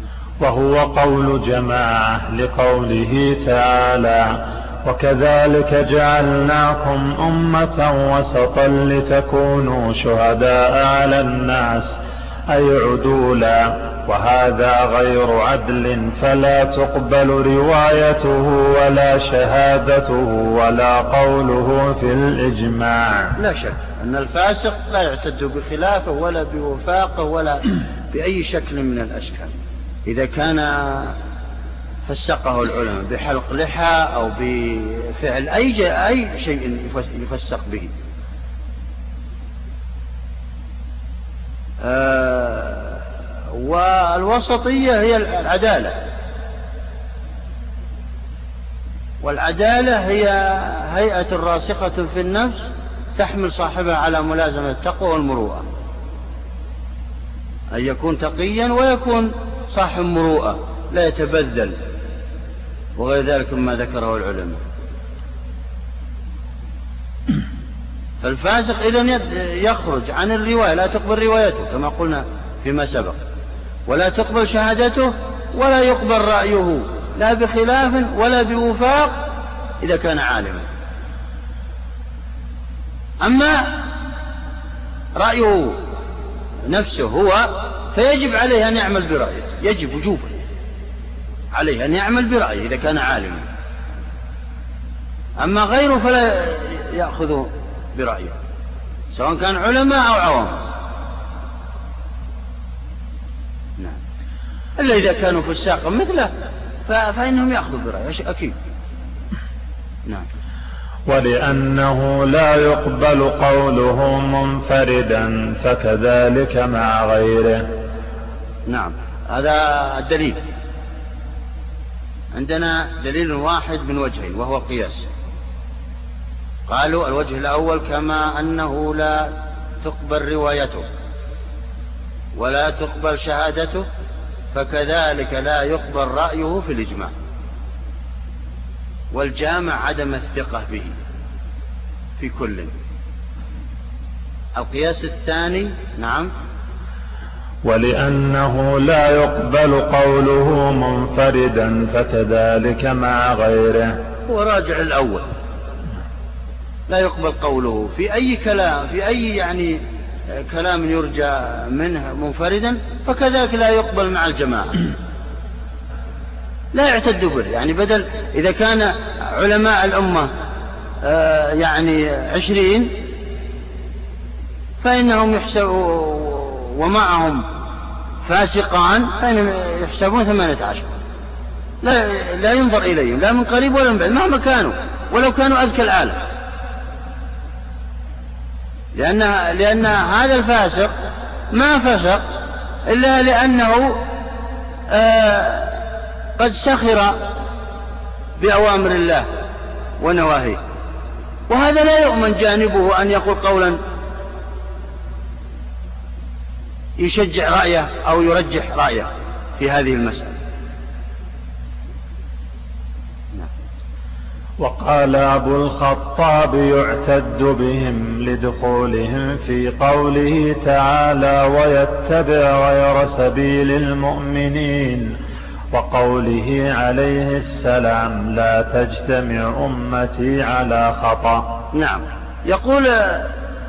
وهو قول جماعة لقوله تعالى وكذلك جعلناكم أمة وسطا لتكونوا شهداء على الناس أي عدولا وهذا غير عدل فلا تقبل روايته ولا شهادته ولا قوله في الإجماع. لا شك أن الفاسق لا يعتد بخلافه ولا بوفاقه ولا بأي شكل من الأشكال. إذا كان فسقه العلماء بحلق لحى أو بفعل أي أي شيء يفسق به. آه والوسطية هي العدالة. والعدالة هي هيئة راسخة في النفس تحمل صاحبها على ملازمة التقوى والمروءة. أن يكون تقيا ويكون صاحب مروءة لا يتبذل. وغير ذلك مما ذكره العلماء. فالفاسق إذا يخرج عن الرواية لا تقبل روايته كما قلنا فيما سبق. ولا تقبل شهادته ولا يقبل رأيه لا بخلاف ولا بوفاق إذا كان عالما. أما رأيه نفسه هو فيجب عليه أن يعمل برأيه يجب وجوبا. عليه أن يعمل برأيه إذا كان عالما. أما غيره فلا يأخذ برأيه سواء كان علماء أو عوام. نعم. إلا إذا كانوا فساقا مثله فإنهم يأخذوا برأيه أكيد. نعم. ولأنه لا يقبل قوله منفردا فكذلك مع غيره. نعم. هذا الدليل. عندنا دليل واحد من وجهين وهو القياس قالوا الوجه الأول كما أنه لا تقبل روايته ولا تقبل شهادته فكذلك لا يقبل رأيه في الإجماع. والجامع عدم الثقة به في كل. القياس الثاني نعم ولأنه لا يقبل قوله منفردا فكذلك مع غيره. هو راجع الأول. لا يقبل قوله. في أي كلام في أي يعني كلام يرجى منه منفردا فكذلك لا يقبل مع الجماعة. لا يعتد به. يعني بدل إذا كان علماء الأمة آه، يعني عشرين فإنهم يحسبوا ومعهم فاسقان فإنهم يحسبون ثمانية عشر. لا, لا ينظر إليهم لا من قريب ولا من بعيد مهما كانوا ولو كانوا أذكى العالم لأن لأن هذا الفاسق ما فسق إلا لأنه آه قد سخر بأوامر الله ونواهيه. وهذا لا يؤمن جانبه أن يقول قولا يشجع رأيه أو يرجح رأيه في هذه المسألة. وقال أبو الخطاب يعتد بهم لدخولهم في قوله تعالى ويتبع غير سبيل المؤمنين وقوله عليه السلام لا تجتمع أمتي على خطأ نعم. يقول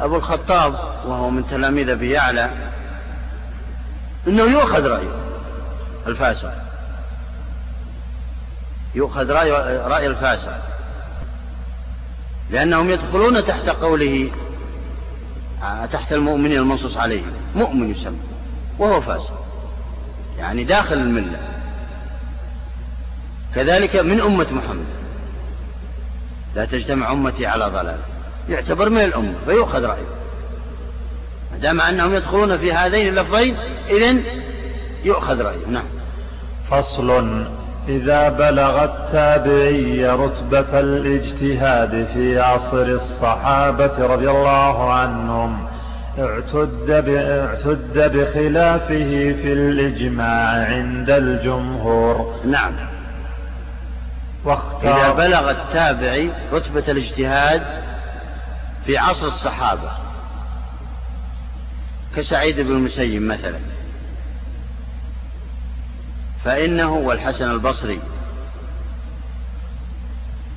أبو الخطاب وهو من تلاميذ أبي يعلى أنه يؤخذ رأيه الفاسق. يؤخذ رأي, رأي الفاسق. لأنهم يدخلون تحت قوله تحت المؤمنين المنصوص عليهم مؤمن يسمى وهو فاسق. يعني داخل الملة. كذلك من أمة محمد. لا تجتمع أمتي على ضلال. يعتبر من الأمة فيؤخذ رأيه. دام أنهم يدخلون في هذين اللفظين إذن يؤخذ رأيه. نعم. فصل. إذا بلغ التابعي رتبة الاجتهاد في عصر الصحابة رضي الله عنهم اعتد, اعتد بخلافه في الإجماع عند الجمهور. نعم. واختار. إذا بلغ التابعي رتبة الاجتهاد في عصر الصحابة كسعيد بن المسيب مثلا. فإنه والحسن البصري.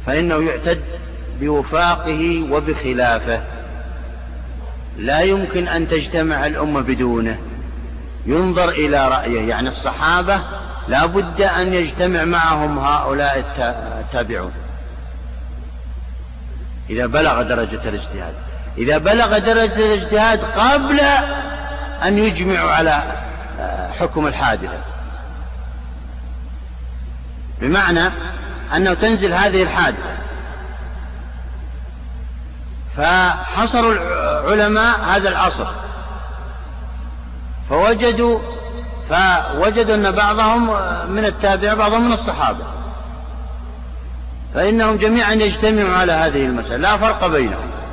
فإنه يعتد بوفاقه وبخلافه. لا يمكن أن تجتمع الأمة بدونه. ينظر إلى رأيه. يعني الصحابة لا بد أن يجتمع معهم هؤلاء التابعون. إذا بلغ درجة الاجتهاد. إذا بلغ درجة الاجتهاد قبل أن يجمعوا على آه، حكم الحادثة. بمعنى أنه تنزل هذه الحادثة. فحصروا العلماء هذا العصر. فوجدوا فوجدوا أن بعضهم من التابع بعضهم من الصحابة. فإنهم جميعا يجتمعوا على هذه المسألة. لا فرق بينهم.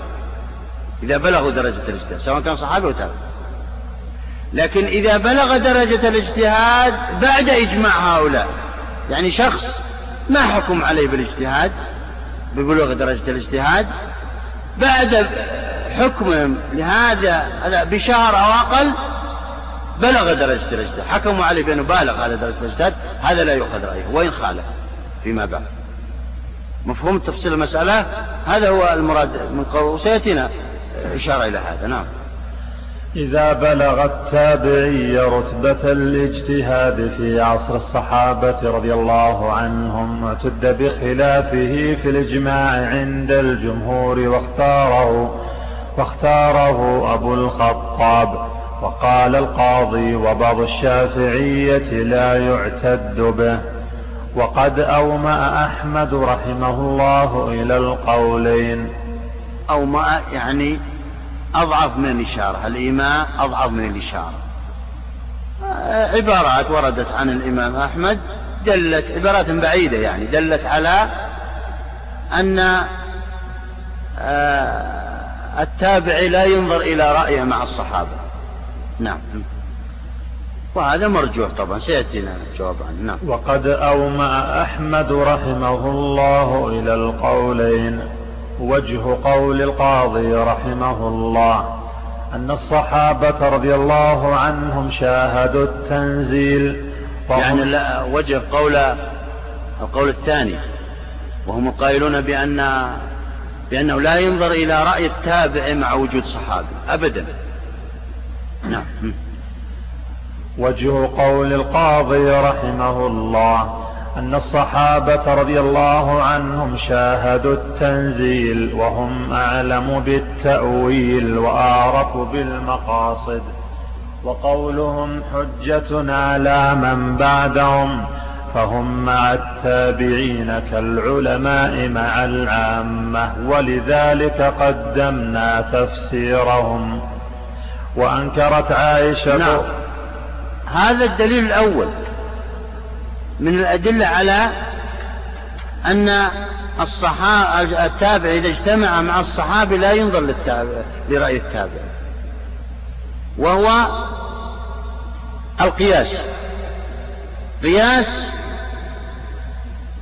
إذا بلغوا درجة الاجتهاد سواء كان صحابي أو تابع لكن إذا بلغ درجة الاجتهاد بعد إجماع هؤلاء يعني شخص ما حكم عليه بالاجتهاد؟ ببلوغ درجة الاجتهاد؟ بعد حكمهم لهذا بشهر أو أقل بلغ درجة الاجتهاد. حكموا عليه بأنه بالغ على درجة الاجتهاد هذا لا يؤخذ رأيه وإن خالف فيما بعد. مفهوم تفصيل المسألة؟ هذا هو المراد من قول وسيأتينا. إشارة إلى هذا نعم. إذا بلغ التابعي رتبة الاجتهاد في عصر الصحابة رضي الله عنهم اعتد بخلافه في الإجماع عند الجمهور واختاره واختاره أبو الخطاب. وقال القاضي وبعض الشافعية لا يعتد به وقد أومأ أحمد رحمه الله إلى القولين. أومأ يعني أضعف من الإشارة. الإيماء أضعف من الإشارة. عبارات وردت عن الإمام أحمد دلت عبارات بعيدة يعني دلت على أن آه، التابع لا ينظر إلى رأيه مع الصحابة. نعم. وهذا مرجوح طبعا سيأتينا الجواب عنه نعم. وقد أومأ أحمد رحمه الله إلى القولين. وجه قول القاضي رحمه الله أن الصحابة رضي الله عنهم شاهدوا التنزيل. يعني لا وجه قول القول الثاني. وهم القائلون بأن بأنه لا ينظر إلى رأي التابع مع وجود صحابي أبدا. نعم. وجه قول القاضي رحمه الله أن الصحابة رضي الله عنهم شاهدوا التنزيل وهم أعلم بالتأويل وأعرف بالمقاصد وقولهم حجة على من بعدهم فهم مع التابعين كالعلماء مع العامة ولذلك قدمنا تفسيرهم وأنكرت عائشة نعم. هذا الدليل الأول. من الأدلة على أن التابع إذا اجتمع مع الصحابي لا ينظر للتابع لرأي التابع. وهو القياس. قياس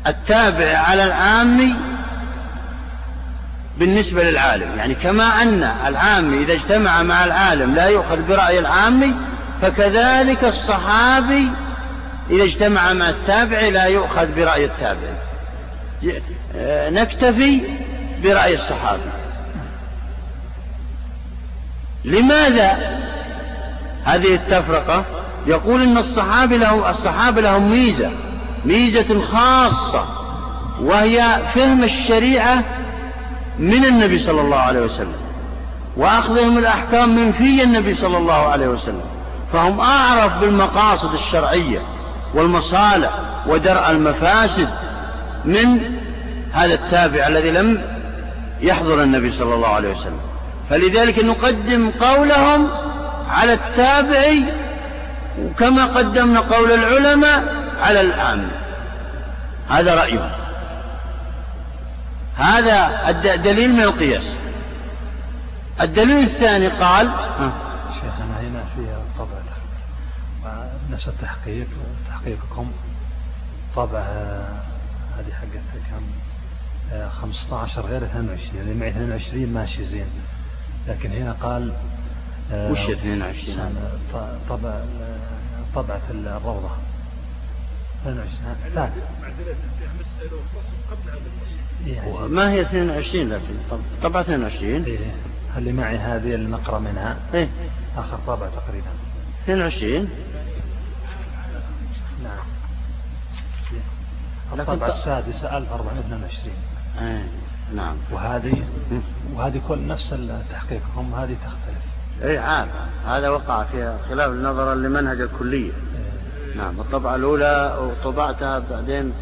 التابع على العامي بالنسبة للعالم. يعني كما أن العامي إذا اجتمع مع العالم لا يؤخذ برأي العامي فكذلك الصحابي إذا اجتمع مع التابع لا يؤخذ برأي التابع. نكتفي برأي الصحابي. لماذا هذه التفرقة؟ يقول إن الصحابي له الصحابة لهم ميزة ميزة خاصة وهي فهم الشريعة من النبي صلى الله عليه وسلم وأخذهم الأحكام من في النبي صلى الله عليه وسلم فهم أعرف بالمقاصد الشرعية. والمصالح ودرء المفاسد من هذا التابع الذي لم يحضر النبي صلى الله عليه وسلم. فلذلك نقدم قولهم على التابع وكما قدمنا قول العلماء على العام. هذا رأيهم. هذا دليل من القياس. الدليل الثاني قال شيخنا هنا في طبع نفس التحقيق. تحقيقكم طبع هذه حقت كم 15 غير 22 اللي معي 22 ماشي زين. لكن هنا قال وش 22 طبع طبعة الروضة. 22 إيه، ما هي 22 لكن طبعة 22 إيه اللي معي هذه اللي نقرأ منها. إيه. آخر طابع تقريبا. 22 نعم. الطبعة السادسة 1422 إيه نعم. وهذه وهذه كل نفس التحقيق هم هذه تختلف. اي عارف. هذا وقع فيها خلاف نظرا لمنهج الكلية. إيه. نعم. الطبعة الأولى وطبعتها بعدين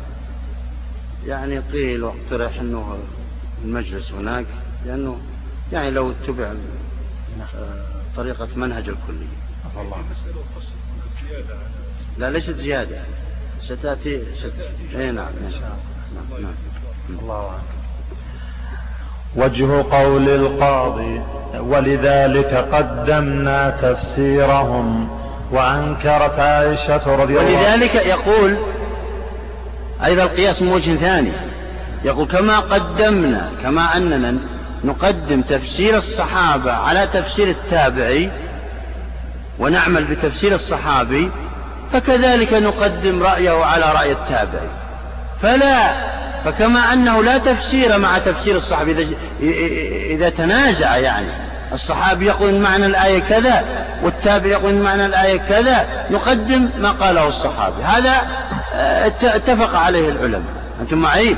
يعني قيل واقترح إنه المجلس هناك لأنه يعني لو اتبع نعم. طريقة منهج الكلية. الله. لا ليست زيادة ستأتي ست... اي نعم نعم. نعم. نعم. الله أكبر وجه قول القاضي ولذلك قدمنا تفسيرهم وأنكرت عائشة رضي الله ولذلك يقول أيضا القياس من وجه ثاني يقول كما قدمنا كما أننا نقدم تفسير الصحابة على تفسير التابعي ونعمل بتفسير الصحابي فكذلك نقدم رأيه على رأي التابعي فلا فكما أنه لا تفسير مع تفسير الصحابي. إذا, إذا تنازع يعني. الصحابي يقول إن معنى الآية كذا والتابع يقول إن معنى الآية كذا نقدم ما قاله الصحابي. هذا آه، اتفق عليه العلماء. أنتم معي؟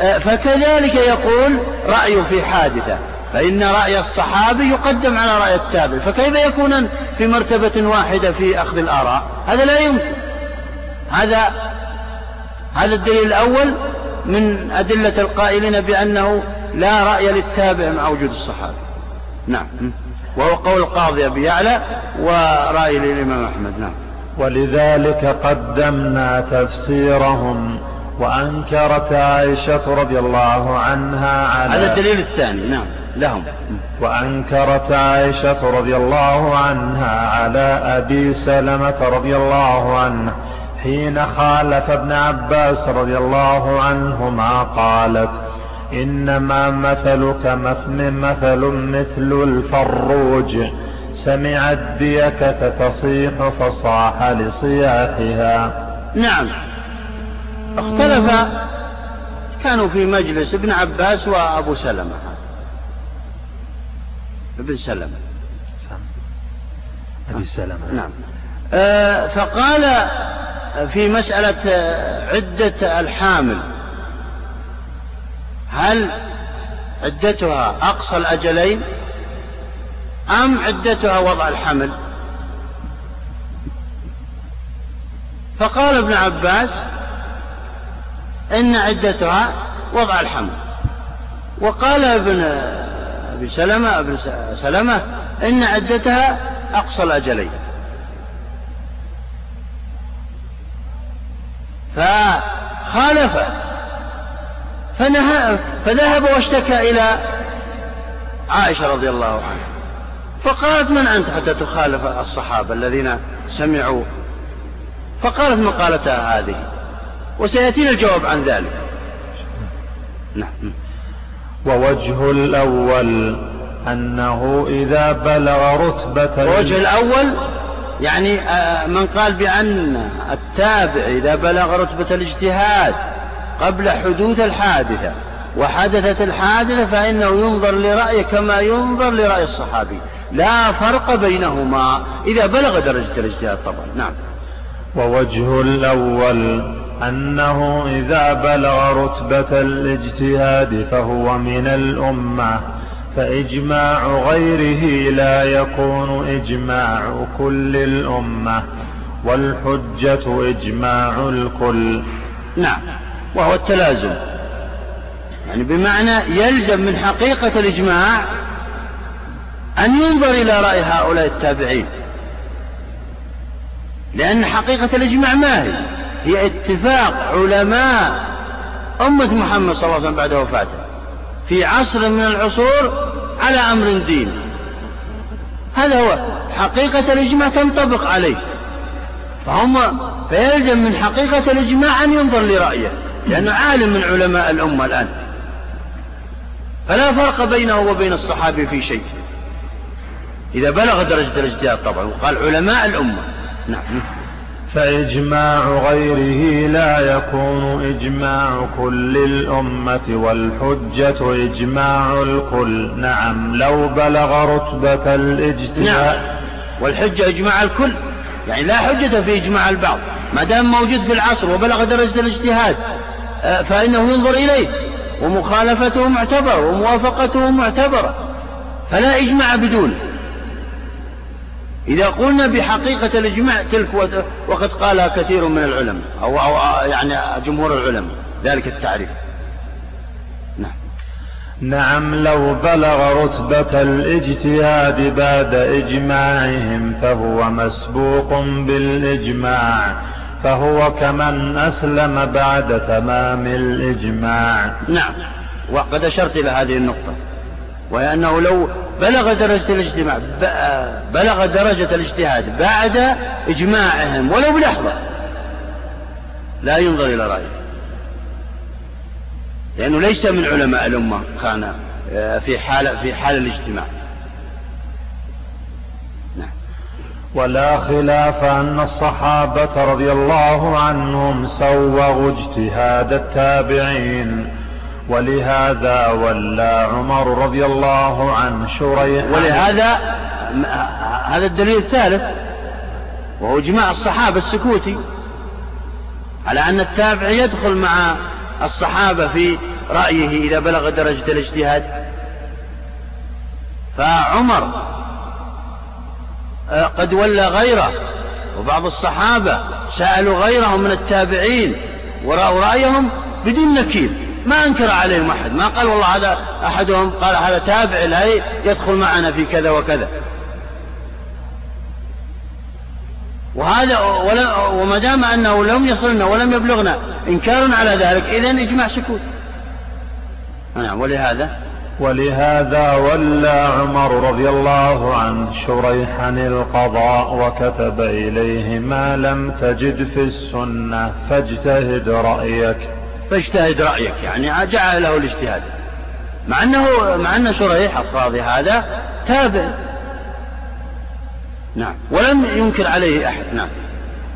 آه، فكذلك يقول رأيه في حادثة. فإن رأي الصحابي يقدم على رأي التابع فكيف يكون في مرتبة واحدة في أخذ الآراء؟ هذا لا يمكن. هذا هذا الدليل الأول من أدلة القائلين بأنه لا رأي للتابع مع وجود الصحابة نعم. وهو قول القاضي أبي يعلى ورأي الإمام أحمد. نعم. ولذلك قدمنا تفسيرهم وأنكرت عائشة رضي الله عنها على هذا الدليل الثاني. نعم. لهم. وأنكرت عائشة رضي الله عنها على أبي سلمة رضي الله عنه حين خالف ابن عباس رضي الله عنهما قالت إنما مثلك مثل مثل مثل الفروج. سمعت ديكة تصيح فصاح لصياحها. نعم. اختلف كانوا في مجلس ابن عباس وأبو سلمة. ابن سلمة. أبي سلمة. نعم. آه فقال في مسألة عدة الحامل. هل عدتها أقصى الأجلين أم عدتها وضع الحمل؟ فقال ابن عباس إن عدتها وضع الحمل. وقال ابن أبي سلمة ابن سلمة إن عدتها أقصى الأجلين. فخالف فنهى فذهب واشتكى إلى عائشة رضي الله عنها. فقالت من أنت حتى تخالف الصحابة الذين سمعوا؟ فقالت مقالتها هذه وسيأتينا الجواب عن ذلك. نعم. ووجه الأول أنه إذا بلغ رتبة الوجه الأول يعني آه، من قال بأن التابع إذا بلغ رتبة الاجتهاد قبل حدوث الحادثة وحدثت الحادثة فإنه ينظر لرأيه كما ينظر لرأي الصحابي. لا فرق بينهما إذا بلغ درجة الاجتهاد طبعا. نعم. ووجه الأول أنه إذا بلغ رتبة الاجتهاد فهو من الأمة فإجماع غيره لا يكون إجماع كل الأمة والحجة إجماع الكل. نعم وهو التلازم. يعني بمعنى يلزم من حقيقة الإجماع أن ينظر إلى رأي هؤلاء التابعين لأن حقيقة الإجماع ما هي؟ هي اتفاق علماء أمة محمد صلى الله عليه وسلم بعد وفاته. في عصر من العصور على أمر ديني هذا هو. حقيقة الإجماع تنطبق عليه. فهم فيلزم من حقيقة الإجماع أن ينظر لرأيه لأنه عالم من علماء الأمة الآن. فلا فرق بينه وبين الصحابي في شيء. إذا بلغ درجة الإجتهاد طبعا وقال علماء الأمة. نعم. فإجماع غيره لا يكون إجماع كل الأمة والحجة إجماع الكل. نعم لو بلغ رتبة الاجتهاد نعم والحجة إجماع الكل. يعني لا حجة في إجماع البعض. ما دام موجود في العصر وبلغ درجة الاجتهاد آه، فإنه ينظر إليه. ومخالفته معتبرة وموافقته معتبرة فلا إجماع بدونه إذا قلنا بحقيقة الإجماع تلك وقد قالها كثير من العلماء أو, أو يعني جمهور العلماء ذلك التعريف. نعم. نعم لو بلغ رتبة الاجتهاد بعد إجماعهم فهو مسبوق بالإجماع فهو كمن أسلم بعد تمام الإجماع. نعم. وقد أشرت إلى هذه النقطة وهي أنه لو بلغ درجة الاجتماع بلغ درجة الاجتهاد بعد إجماعهم ولو بلحظة. لا ينظر إلى رأيه. لأنه ليس من علماء الأمة كان آه، في حال في حال الاجتماع. نعم. ولا خلاف أن الصحابة رضي الله عنهم سوغوا اجتهاد التابعين. ولهذا ولى عمر رضي الله عنه شريح ولهذا هذا الدليل الثالث وهو إجماع الصحابة السكوتي على أن التابع يدخل مع الصحابة في رأيه إذا بلغ درجة الاجتهاد. فعمر آه، قد ولى غيره وبعض الصحابة سألوا غيرهم من التابعين ورأوا رأيهم بدون نكير. ما أنكر عليهم أحد. ما قال والله هذا أحدهم قال هذا تابع الهي يدخل معنا في كذا وكذا. وهذا وما دام أنه لم يصلنا ولم يبلغنا إنكار على ذلك إذا إجماع سكوت. نعم ولهذا؟ ولهذا ولى عمر رضي الله عنه شريحا القضاء وكتب إليه ما لم تجد في السنة فاجتهد رأيك. فاجتهد رأيك يعني جعل له الاجتهاد. مع أنه مع أن شريح القاضي هذا تابع. نعم. ولم ينكر عليه أحد. نعم.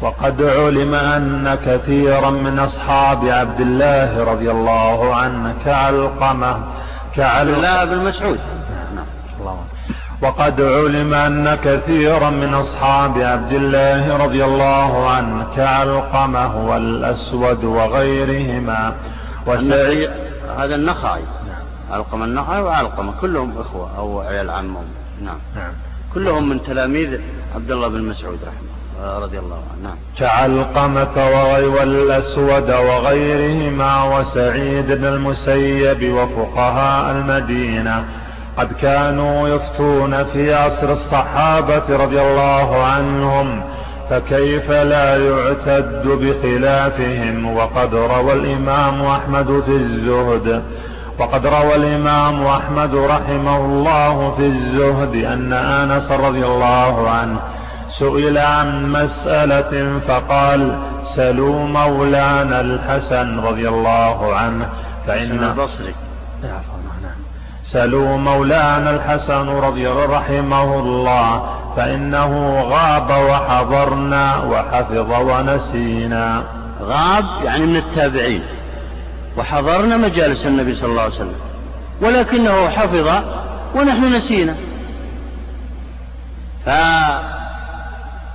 وقد علم أن كثيرا من أصحاب عبد الله رضي الله عنه كعلقمة كعلقمة. الله بن مسعود. نعم. وقد علم أن كثيرا من أصحاب عبد الله رضي الله عنه كعلقمة والأسود وغيرهما. وسعيد هذا النخعي نعم. علقمة النخعي وعلقمة. كلهم إخوة أو عيال عمهم. نعم. نعم. كلهم من تلاميذ عبد الله بن مسعود رحمه رضي الله عنه. نعم. كعلقمة والأسود وغيرهما وسعيد بن المسيب وفقهاء المدينة. قد كانوا يفتون في عصر الصحابة رضي الله عنهم فكيف لا يعتد بخلافهم؟ وقد روى الإمام أحمد في الزهد وقد روى الإمام أحمد رحمه الله في الزهد أن أنس رضي الله عنه سئل عن مسألة فقال سلوا مولانا الحسن رضي الله عنه فإن البصري. سلوا مولانا الحسن رضي رحمه الله فإنه غاب وحضرنا وحفظ ونسينا. غاب يعني من التابعين. وحضرنا مجالس النبي صلى الله عليه وسلم. ولكنه حفظ ونحن نسينا.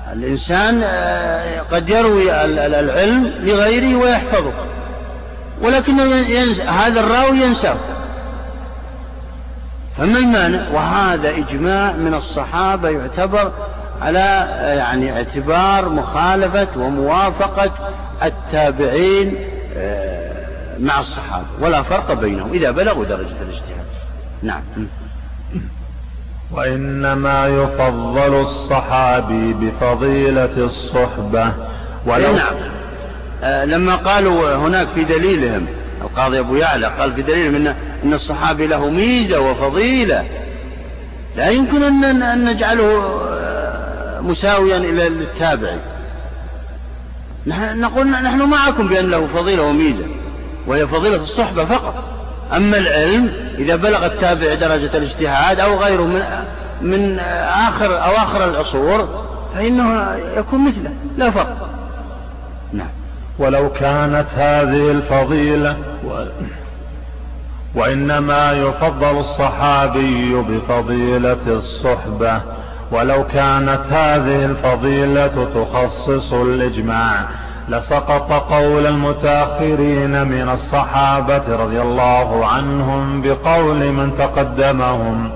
فالإنسان آه، قد يروي العلم لغيره ويحفظه. ينسى هذا الراوي ينساه. فما المانع؟ وهذا إجماع من الصحابة يعتبر على يعني اعتبار مخالفة وموافقة التابعين آه، مع الصحابة ولا فرق بينهم إذا بلغوا درجة الاجتهاد. نعم. وإنما يفضل الصحابي بفضيلة الصحبة ولو نعم. آه لما قالوا هناك في دليلهم القاضي أبو يعلى قال في دليلهم إن, إن الصحابي له ميزة وفضيلة. لا يمكن أن, أن نجعله آه، مساويا إلى التابعي. نقول نحن معكم بأن له فضيلة وميزة. وهي فضيلة الصحبة فقط. أما العلم إذا بلغ التابع درجة الاجتهاد أو غيره من من آخر أواخر العصور فإنه يكون مثله. لا فرق. ولو كانت هذه الفضيلة. وإنما يفضل الصحابي بفضيلة الصحبة ولو كانت هذه الفضيلة تخصص الإجماع لسقط قول المتأخرين من الصحابة رضي الله عنهم بقول من تقدمهم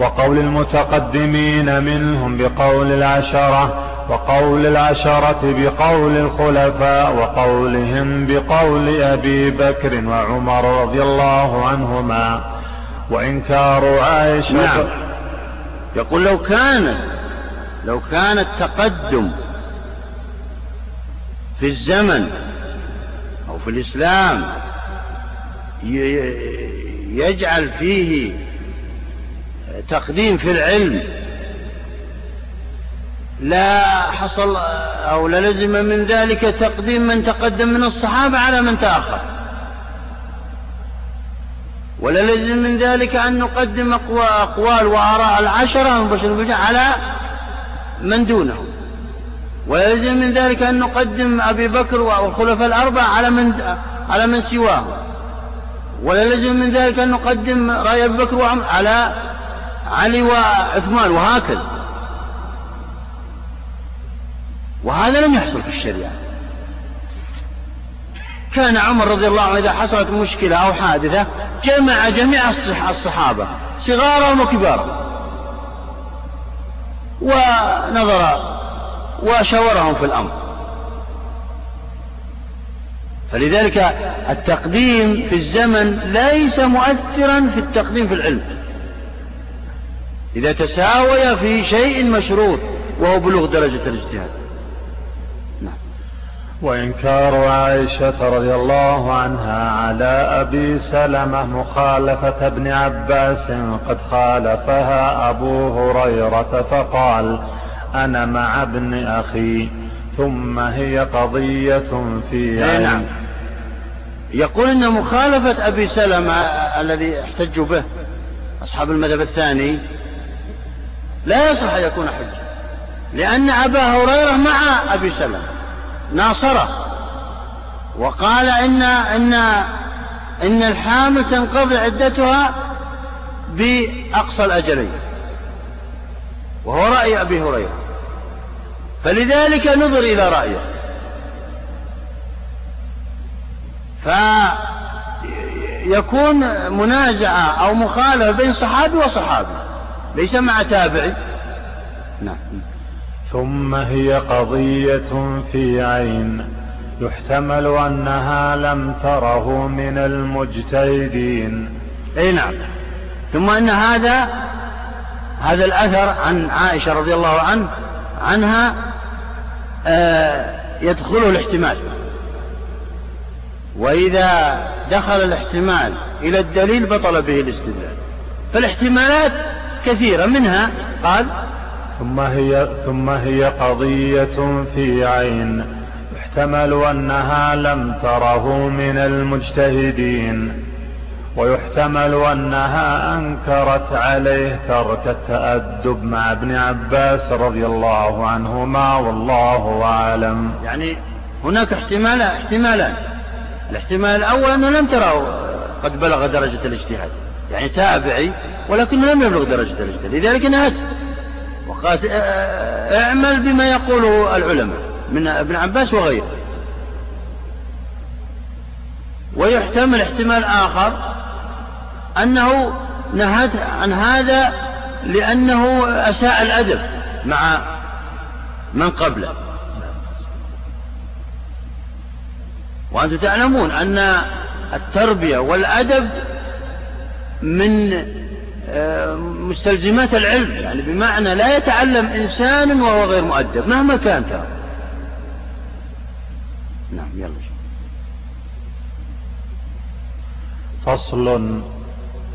وقول المتقدمين منهم بقول العشرة وقول العشرة بقول الخلفاء وقولهم بقول أبي بكر وعمر رضي الله عنهما. وإنكار عائشة نعم. يقول لو كان لو كان التقدم في الزمن أو في الإسلام يجعل فيه تقديم في العلم لا حصل أو للزم من ذلك تقديم من تقدم من الصحابة على من تأخر. وللزم من ذلك أن نقدم أقوال وآراء العشرة على من دونهم. ويلزم من ذلك أن نقدم أبي بكر والخلفاء الأربعة على من على من سواه ويلزم من ذلك أن نقدم رأي أبي بكر وعمر على علي وعثمان وهكذا. وهذا لم يحصل في الشريعة. كان عمر رضي الله عنه إذا حصلت مشكلة أو حادثة جمع جميع الصحابة صغارهم وكبارهم. ونظر وشاورهم في الأمر. فلذلك التقديم في الزمن ليس مؤثرا في التقديم في العلم. إذا تساوي في شيء مشروط وهو بلوغ درجة الاجتهاد. وإنكار عائشة رضي الله عنها على أبي سلمة مخالفة ابن عباس قد خالفها أبو هريرة فقال أنا مع ابن أخي ثم هي قضية في عين نعم يقول إن مخالفة أبي سلمة الذي احتجوا به أصحاب المذهب الثاني لا يصلح أن يكون حجة لأن أبا هريرة مع أبي سلمة. ناصره وقال إن إن إن الحامل تنقضي عدتها بأقصى الأجلين وهو رأي أبي هريرة. فلذلك نظر إلى رأيه. فيكون منازعة أو مخالفة بين صحابي وصحابي ليس مع تابعي. نعم. ثم هي قضية في عين. يحتمل أنها لم تره من المجتهدين. أي نعم. ثم أن هذا هذا الأثر عن عائشة رضي الله عنه عنها آه يدخله الاحتمال. وإذا دخل الاحتمال إلى الدليل بطل به الاستدلال. فالاحتمالات كثيرة. منها قال ثم هي ثم هي قضية في عين. يحتمل أنها لم تره من المجتهدين. ويحتمل أنها أنكرت عليه ترك التأدب مع ابن عباس رضي الله عنهما والله أعلم. يعني هناك احتمال احتمالان. الاحتمال الأول أنه لم تراه قد بلغ درجة الاجتهاد. يعني تابعي ولكنه لم يبلغ درجة الاجتهاد. لذلك نهت وقالت اعمل بما يقوله العلماء من ابن عباس وغيره. ويحتمل احتمال آخر أنه نهت عن هذا لأنه أساء الأدب مع من قبله. وأنتم تعلمون أن التربية والأدب من آه، مستلزمات العلم يعني بمعنى لا يتعلم إنسان وهو غير مؤدب مهما كان ترى. نعم يلا. فصل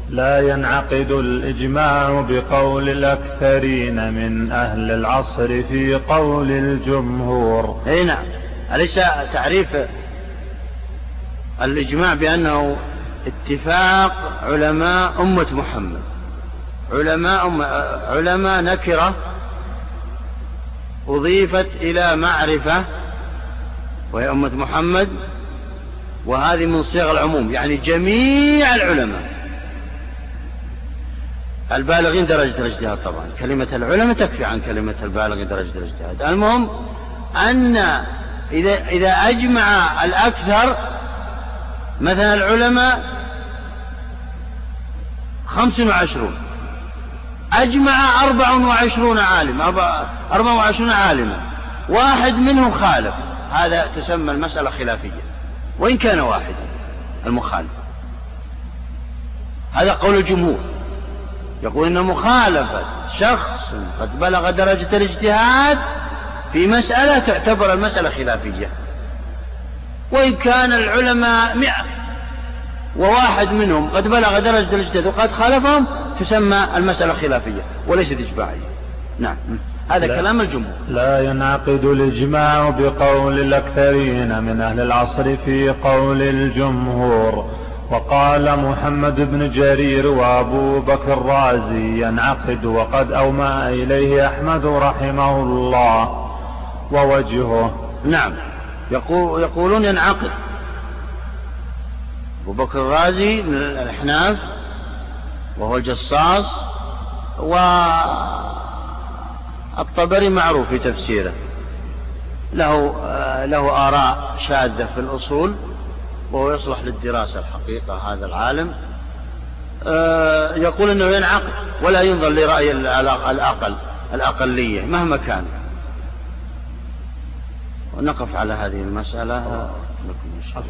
لا ينعقد الإجماع بقول الأكثرين من أهل العصر في قول الجمهور. أي نعم. أليس تعريف الإجماع بأنه اتفاق علماء أمة محمد؟ علماء علماء نكرة أضيفت إلى معرفة وهي أمة محمد وهذه من صيغ العموم يعني جميع العلماء. البالغين درجة الاجتهاد طبعا. كلمة العلماء تكفي عن كلمة البالغين درجة الاجتهاد. المهم أن إذا إذا أجمع الأكثر مثلا العلماء خمس وعشرون. أجمع أربع وعشرون عالم أربع وعشرون عالما. واحد منهم خالف هذا تسمى المسألة خلافية. وإن كان واحدا المخالف. هذا قول الجمهور. يقول إن مخالفة شخص قد بلغ درجة الاجتهاد في مسألة تعتبر المسألة خلافية. وإن كان العلماء مئة وواحد منهم قد بلغ درجة الإجتهاد وقد خالفهم تسمى المسألة خلافية وليست إجماعية. نعم. هذا لا. كلام الجمهور. لا ينعقد الإجماع بقول الأكثرين من أهل العصر في قول الجمهور. وقال محمد بن جرير وأبو بكر الرازي ينعقد وقد أومى إليه أحمد رحمه الله. ووجهه. نعم. يقول يقولون ينعقد. أبو بكر الرازي من الأحناف وهو الجصاص والطبري معروف في تفسيره. له له آراء شاذة في الأصول وهو يصلح للدراسة الحقيقة هذا العالم. يقول أنه ينعقد ولا ينظر لرأي الأقل الأقلية مهما كان. ونقف على هذه المسألة.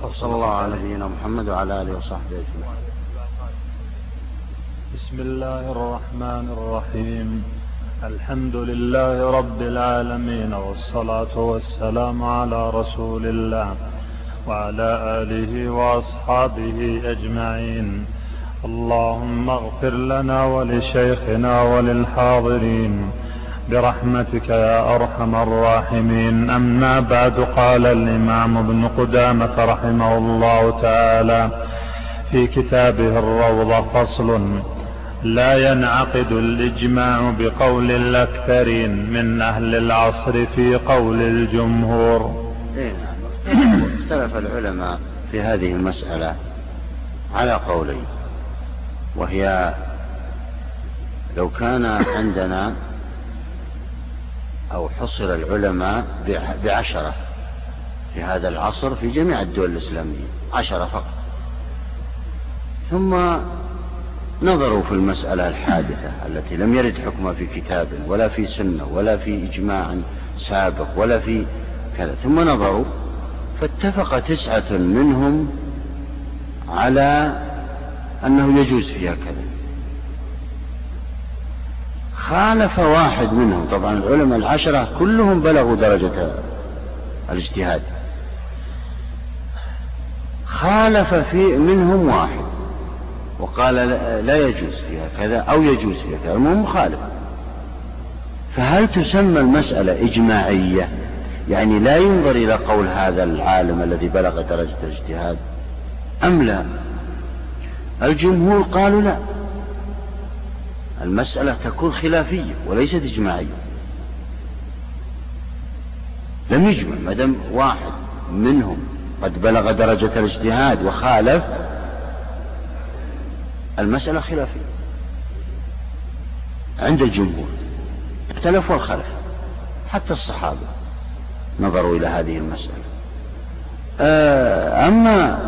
صلى الله على نبينا محمد وعلى آله وصحبه أجمعين. بسم الله الرحمن الرحيم. الحمد لله رب العالمين والصلاة والسلام على رسول الله وعلى آله وأصحابه أجمعين. اللهم اغفر لنا ولشيخنا وللحاضرين. برحمتك يا أرحم الراحمين. أما بعد قال الإمام ابن قدامة رحمه الله تعالى في كتابه الروضة فصل لا ينعقد الإجماع بقول الأكثرين من أهل العصر في قول الجمهور. إيه اختلف العلماء في هذه المسألة على قولين وهي لو كان عندنا أو حصر العلماء بعشرة في هذا العصر في جميع الدول الإسلامية عشرة فقط. ثم نظروا في المسألة الحادثة التي لم يرد حكمها في كتاب ولا في سنة ولا في إجماع سابق ولا في كذا. ثم نظروا فاتفق تسعة منهم على أنه يجوز فيها كذا. خالف واحد منهم. طبعا العلماء العشرة كلهم بلغوا درجة الاجتهاد. خالف في منهم واحد. وقال لا يجوز فيها كذا أو يجوز فيها كذا المهم مخالف. فهل تسمى المسألة إجماعية؟ يعني لا ينظر إلى قول هذا العالم الذي بلغ درجة الاجتهاد أم لا؟ الجمهور قالوا لا. المسألة تكون خلافية وليست إجماعية. لم يجمع ما دام واحد منهم قد بلغ درجة الاجتهاد وخالف المسألة خلافية. عند الجمهور اختلف والخلف حتى الصحابة نظروا إلى هذه المسألة. آه، أما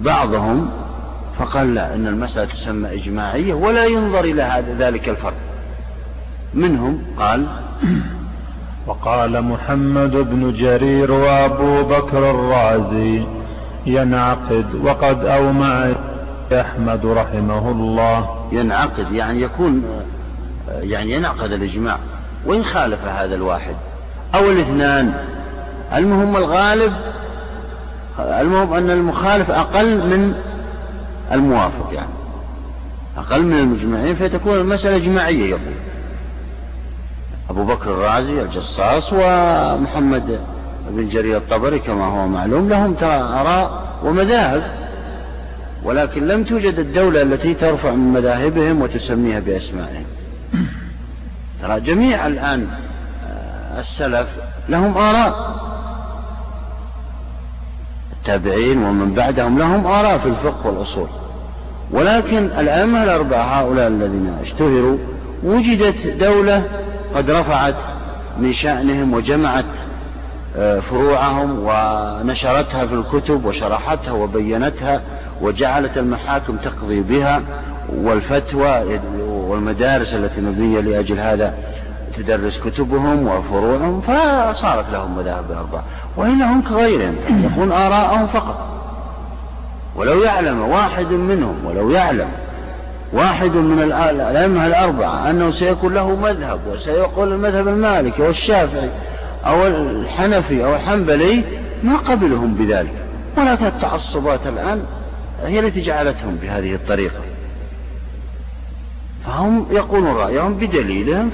بعضهم فقال لا إن المسألة تسمى إجماعية ولا ينظر إلى هذا ذلك الفرق. منهم قال وقال محمد بن جرير وأبو بكر الرازي ينعقد وقد أومع أحمد رحمه الله. ينعقد يعني يكون يعني ينعقد الإجماع وإن خالف هذا الواحد. أو الاثنان. المهم الغالب المهم أن المخالف أقل من الموافق يعني. أقل من المجمعين فتكون المسألة إجماعية يقول. أبو بكر الرازي الجصاص ومحمد بن جرير الطبري كما هو معلوم لهم ترى آراء ومذاهب. ولكن لم توجد الدولة التي ترفع من مذاهبهم وتسميها بأسمائهم. ترى جميع الآن آه، السلف لهم آراء. التابعين ومن بعدهم لهم آراء في الفقه والأصول. ولكن الأئمة الأربعة هؤلاء الذين اشتهروا وجدت دولة قد رفعت من شأنهم وجمعت آه، فروعهم ونشرتها في الكتب وشرحتها وبينتها وجعلت المحاكم تقضي بها والفتوى والمدارس التي مبنية لأجل هذا تدرس كتبهم وفروعهم فصارت لهم مذاهب الأربعة. وإلا هم كغيرهم يقول آراءهم فقط. ولو يعلم واحد منهم ولو يعلم واحد من الأئمة الأربعة أنه سيكون له مذهب وسيقول المذهب المالكي والشافعي أو الحنفي أو الحنبلي ما قبلهم بذلك. ولكن التعصبات الآن هي التي جعلتهم بهذه الطريقة. فهم يقولون رأيهم بدليلهم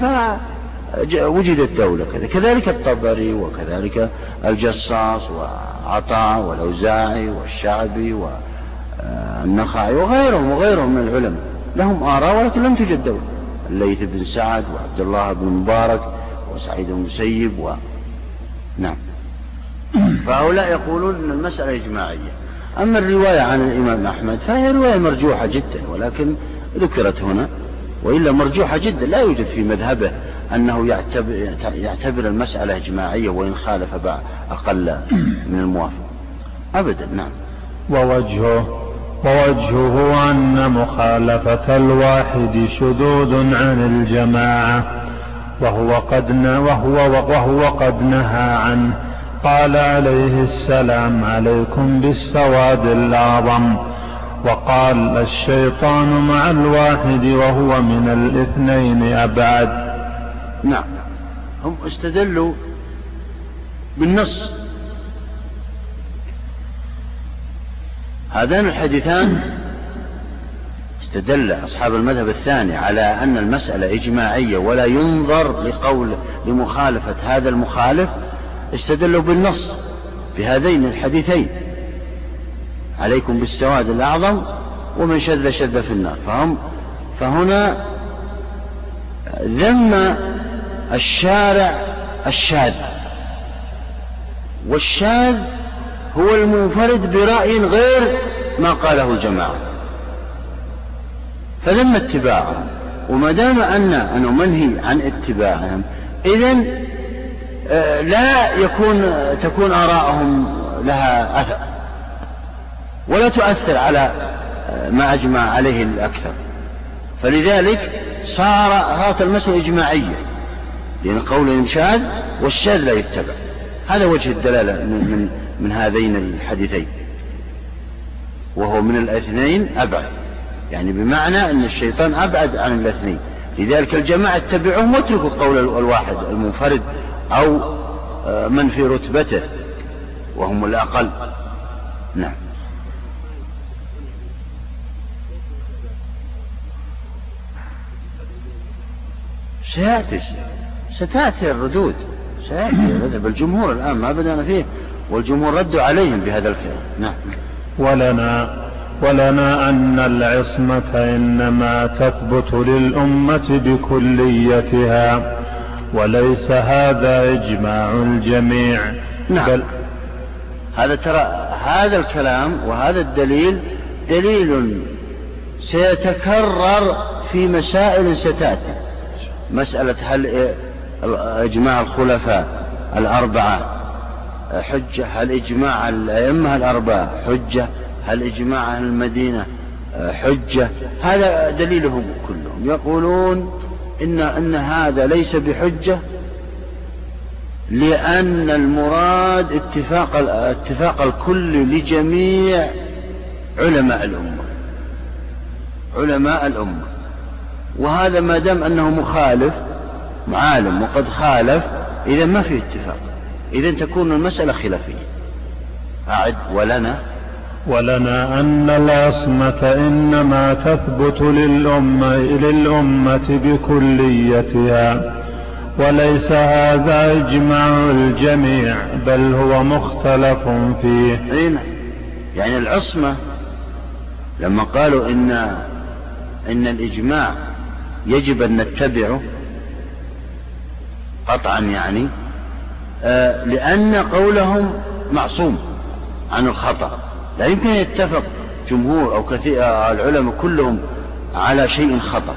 فوجدت دولة كذلك الطبري وكذلك الجصاص وعطاء والأوزاعي والشعبي والنخعي وغيرهم وغيرهم من العلماء. لهم آراء ولكن لم توجد دولة. الليث بن سعد وعبد الله بن مبارك وسعيد بن المسيب و نعم. فهؤلاء يقولون أن المسألة إجماعية. أما الرواية عن الإمام أحمد فهي رواية مرجوحة جدا ولكن ذكرت هنا وإلا مرجوحة جدا لا يوجد في مذهبه أنه يعتبر, يعتبر المسألة إجماعية وإن خالف أقل من الموافق. أبدا نعم. ووجهه ووجهه أن مخالفة الواحد شذوذ عن الجماعة وهو قد وهو وهو قد نهى عنه. قال عليه السلام عليكم بالسواد الأعظم وقال الشيطان مع الواحد وهو من الاثنين أبعد نعم. هم استدلوا بالنص. هذان الحديثان استدل أصحاب المذهب الثاني على أن المسألة إجماعية ولا ينظر لقول لمخالفة هذا المخالف استدلوا بالنص بهذين الحديثين. عليكم بالسواد الأعظم ومن شذ شذ في النار. فهم فهنا ذم الشارع الشاذ. والشاذ هو المنفرد برأي غير ما قاله الجماعة. فذم اتباعهم وما دام أن أنه منهي عن اتباعهم إذا آه، لا يكون تكون آراءهم لها أثر. ولا تؤثر على آه، ما أجمع عليه الأكثر. فلذلك صار صارت المسألة إجماعية. لأن قولهم شاذ والشاذ لا يتبع. هذا وجه الدلالة من, من, من هذين الحديثين. وهو من الاثنين أبعد. يعني بمعنى أن الشيطان أبعد عن الاثنين. لذلك الجماعة اتبعوهم واتركوا قول الواحد المنفرد أو آه، من في رتبته. وهم الأقل. نعم. سيأتي. ستأتي الردود. سيأتي الردود. الجمهور الآن ما بدأنا فيه والجمهور ردوا عليهم بهذا الكلام نعم. ولنا ولنا أن العصمة إنما تثبت للأمة بكليتها وليس هذا إجماع الجميع. نعم. بل هذا ترى هذا الكلام وهذا الدليل دليل سيتكرر في مسائل ستأتي. مسألة هل إجماع الخلفاء الأربعة. حجة هل إجماع الأئمة الأربعة؟ حجة هل إجماع أهل المدينة؟ حجة. هذا دليلهم كلهم. يقولون إن أن هذا ليس بحجة لأن المراد اتفاق اتفاق الكل لجميع علماء الأمة. علماء الأمة. وهذا ما دام أنه مخالف عالم وقد خالف إذا ما في اتفاق. إذا تكون المسألة خلافية. أعد ولنا. ولنا أن العصمة إنما تثبت للأمة, للأمة بكليتها وليس هذا إجماع الجميع بل هو مختلف فيه. أين يعني العصمة لما قالوا إن إن الإجماع يجب أن نتبعه قطعا يعني آه لأن قولهم معصوم عن الخطأ. لا يمكن أن يتفق جمهور أو كثير العلماء كلهم على شيء خطأ.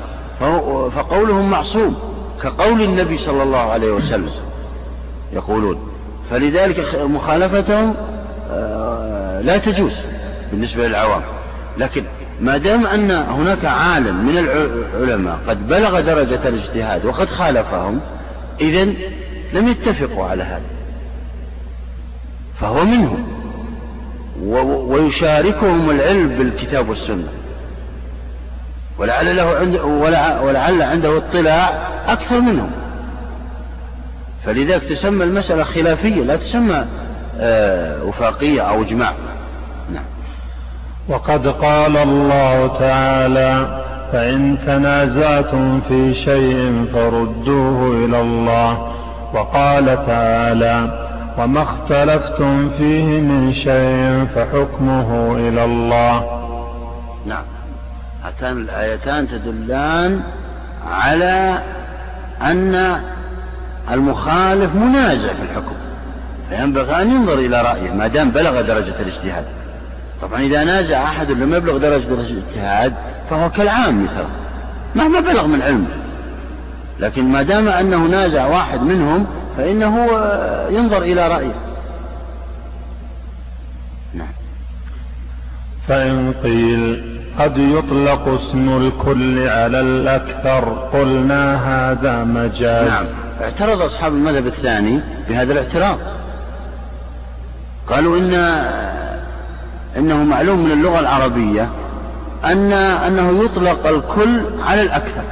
فقولهم معصوم كقول النبي صلى الله عليه وسلم يقولون. فلذلك مخالفتهم آه، لا تجوز بالنسبة للعوام. لكن ما دام أن هناك عالم من العلماء قد بلغ درجة الاجتهاد وقد خالفهم إذا لم يتفقوا على هذا. فهو منهم. ويشاركهم العلم بالكتاب والسنة. ولعل له عند ولعل عنده اطلاع أكثر منهم. فلذلك تسمى المسألة خلافية لا تسمى آه، وفاقية أو إجماع. نعم. وقد قال الله تعالى فإن تنازعتم في شيء فردوه إلى الله وقال تعالى وما اختلفتم فيه من شيء فحكمه إلى الله. نعم. هاتان الآيتان تدلان على أن المخالف منازع في الحكم فينبغي أن ينظر إلى رأيه ما دام بلغ درجة الاجتهاد. طبعا إذا نازع أحد لم يبلغ درجة الاجتهاد فهو كالعام ترى مهما بلغ من علمه لكن ما دام أنه نازع واحد منهم فإنه ينظر إلى رأيه. نعم. فإن قيل قد يطلق اسم الكل على الأكثر قلنا هذا مجاز. نعم. اعترض أصحاب المذهب الثاني بهذا الاعتراض. قالوا إن إنه معلوم من اللغة العربية أن أنه يطلق الكل على الأكثر.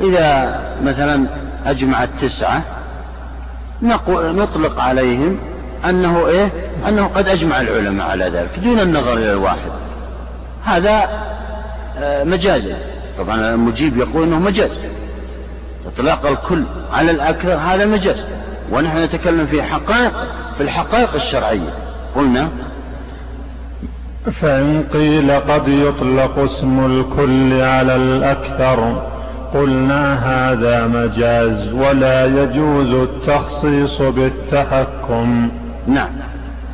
إذا مثلا أجمع التسعة نطلق عليهم أنه إيه؟ أنه قد أجمع العلماء على ذلك دون النظر إلى الواحد. هذا آه، مجاز. طبعا المجيب يقول أنه مجاز. إطلاق الكل على الأكثر هذا مجاز. ونحن نتكلم في حقائق في الحقائق الشرعية. قلنا فإن قيل قد يطلق اسم الكل على الأكثر قلنا هذا مجاز ولا يجوز التخصيص بالتحكم. نعم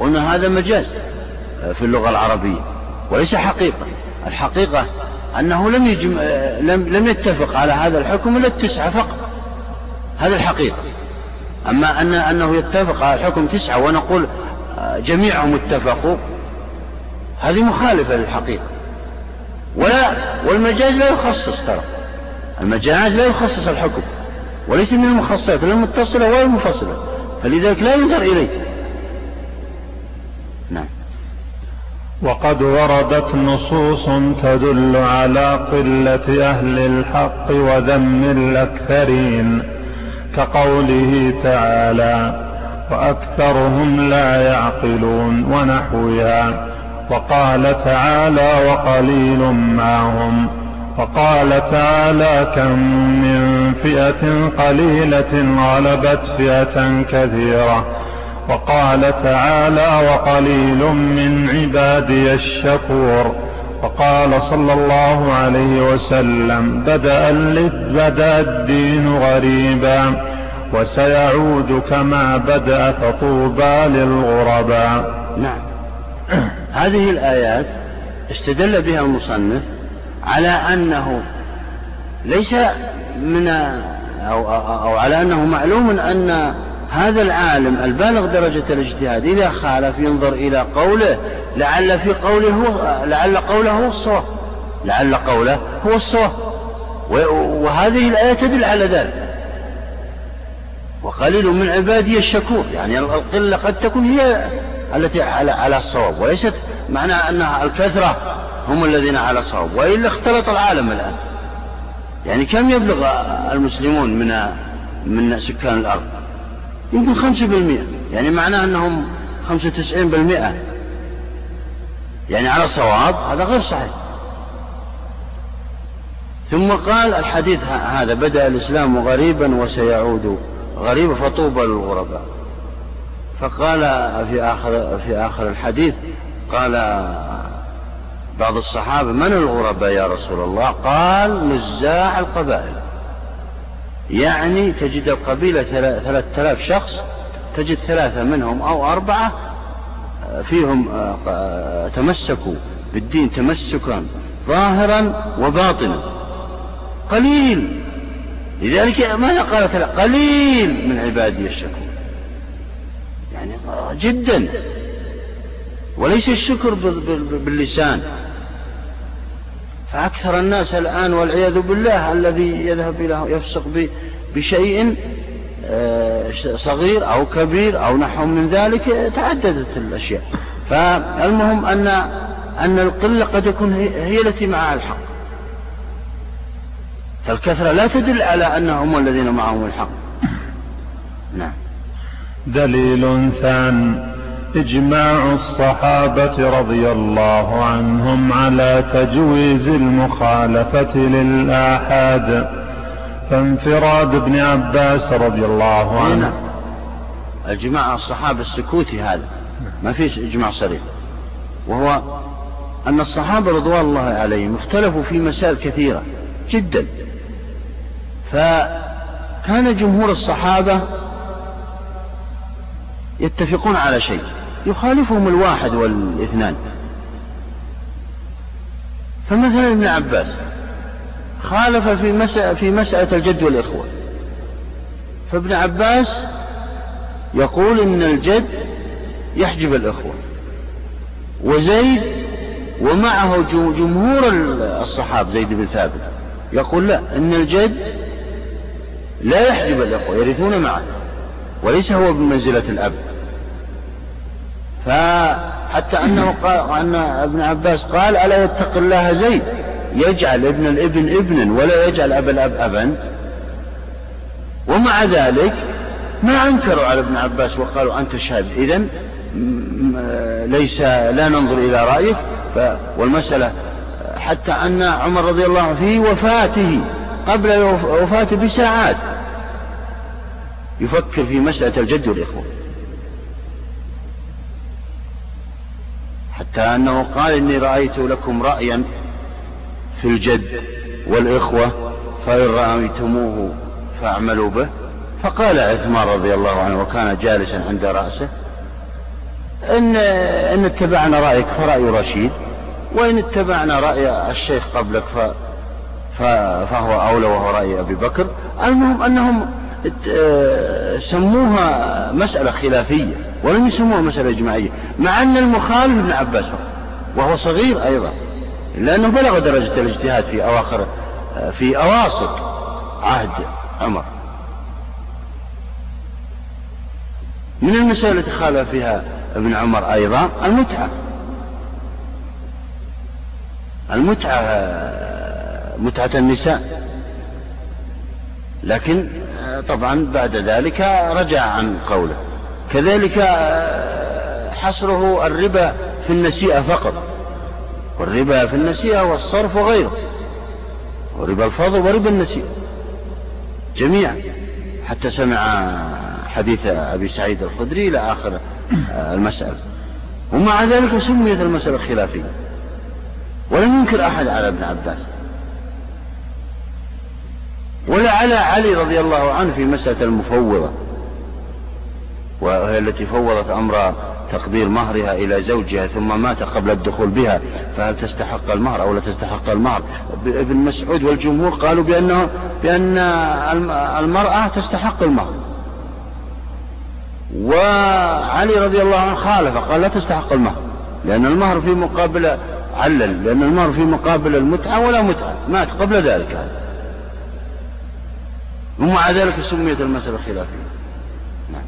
قلنا هذا مجاز في اللغة العربية وليس حقيقة. الحقيقة أنه لم يجم لم لم يتفق على هذا الحكم إلا التسعة فقط. هذا الحقيقة. أما أن أنه يتفق على الحكم تسعة ونقول جميعهم اتفقوا هذه مخالفة للحقيقة. ولا والمجاز لا يخصص ترى. المجاز لا يخصص الحكم. وليس من المخصصات لا المتصلة ولا المنفصلة فلذلك لا ينظر إليه. نعم. وقد وردت نصوص تدل على قلة أهل الحق وذم الأكثرين كقوله تعالى وأكثرهم لا يعقلون ونحوها. وقال تعالى وقليل معهم وقال تعالى كم من فئة قليلة غلبت فئة كثيرة. وقال تعالى وقليل من عبادي الشكور. وقال صلى الله عليه وسلم بدأ, بدأ الدين غريبا وسيعود كما بدأ فطوبى للغرباء. نعم. هذه الآيات استدل بها المصنف على أنه ليس من أو, أو على أنه معلوم أن هذا العالم البالغ درجة الاجتهاد إذا خالف ينظر إلى قوله لعل في قوله لعل قوله هو الصواب. لعل قوله هو الصواب. وهذه الآية تدل على ذلك. وقليل من عبادي الشكور. يعني القلة قد تكون هي التي على على الصواب. وليست معنى أن الكثرة هم الذين على الصواب. وإلا اختلط العالم الآن. يعني كم يبلغ المسلمون من من سكان الأرض؟ يمكن خمسة بالمئة. يعني معناه أنهم خمسة وتسعين بالمئة. يعني على صواب هذا غير صحيح. ثم قال الحديث هذا بدأ الإسلام غريبا وسيعود غريبا فطوبى للغرباء. فقال في آخر في آخر الحديث قال بعض الصحابة من الغرباء يا رسول الله؟ قال نزاع القبائل. يعني تجد القبيلة ثلاثة آلاف شخص تجد ثلاثة منهم أو أربعة فيهم آه، تمسكوا بالدين تمسكا ظاهرا وباطنا. قليل. لذلك ماذا قال قليل من عبادي الشكور. يعني؟ جدا. وليس الشكر باللسان. فأكثر الناس الآن والعياذ بالله الذي يذهب إلى يفسق بشيء آه، صغير أو كبير أو نحو من ذلك تعددت الأشياء. فالمهم أن أن القلة قد يكون هي التي معها الحق. فالكثرة لا تدل على أنهم الذين معهم الحق. نعم. دليل ثان إجماع الصحابة رضي الله عنهم على تجويز المخالفة للآحاد. فانفراد ابن عباس رضي الله عنه. نعم. الجماع الصحابة السكوتي هذا. ما في إجماع صريح. وهو أن الصحابة رضوان الله عليهم اختلفوا في مسائل كثيرة جدا. فكان جمهور الصحابة يتفقون على شيء. يخالفهم الواحد والاثنان. فمثلا ابن عباس خالف في مسألة, في مسألة الجد والإخوة. فابن عباس يقول إن الجد يحجب الإخوة. وزيد ومعه جمهور الصحابة زيد بن ثابت. يقول لا إن الجد لا يحجب الإخوة يرثون معه. وليس هو بمنزلة الأب. حتى أنه قال أن ابن عباس قال ألا يتق الله زيد؟ يجعل ابن الابن ابنا ولا يجعل أبا الأب أبا. ومع ذلك ما أنكروا على ابن عباس وقالوا أنت شاذ. إذا ليس لا ننظر إلى رأيك. والمسألة حتى أن عمر رضي الله عنه في وفاته قبل وفاته بساعات يفكر في مسألة الجد والإخوة. حتى أنه قال إني رأيت لكم رأيا في الجد والإخوة فإن رأيتموه فاعملوا به. فقال عثمان رضي الله عنه وكان جالسا عند رأسه إن إن اتبعنا رأيك فرأي رشيد وإن اتبعنا رأي الشيخ قبلك ف فهو أولى وهو رأي أبي بكر. المهم أنهم سموها مسألة خلافية ولم يسموها مسألة إجماعية مع أن المخالف ابن عباس وهو صغير أيضا لأنه بلغ درجة الاجتهاد في أواخر في أواسط عهد عمر. من المسائل التي خالف فيها ابن عمر أيضا؟ المتعة. المتعة متعة النساء. لكن طبعا بعد ذلك رجع عن قوله. كذلك حصره الربا في النسيئة فقط. والربا في النسيئة والصرف وغيره وربا الفضل وربا النسيئة. جميعا. حتى سمع حديث أبي سعيد الخدري إلى آخر المسألة. ومع ذلك سميت المسألة خلافية. ولم ينكر أحد على ابن عباس. ولا على علي رضي الله عنه في مسألة المفوضة وهي التي فوضت أمر تقدير مهرها إلى زوجها ثم مات قبل الدخول بها فهل تستحق المهر أو لا تستحق المهر؟ ابن مسعود والجمهور قالوا بأنه بأن المرأة تستحق المهر. وعلي رضي الله عنه خالف قال لا تستحق المهر لأن المهر في مقابل علل لأن المهر في مقابل المتعة ولا متعة مات قبل ذلك. ومع ذلك سميت المسألة خلافية نعم.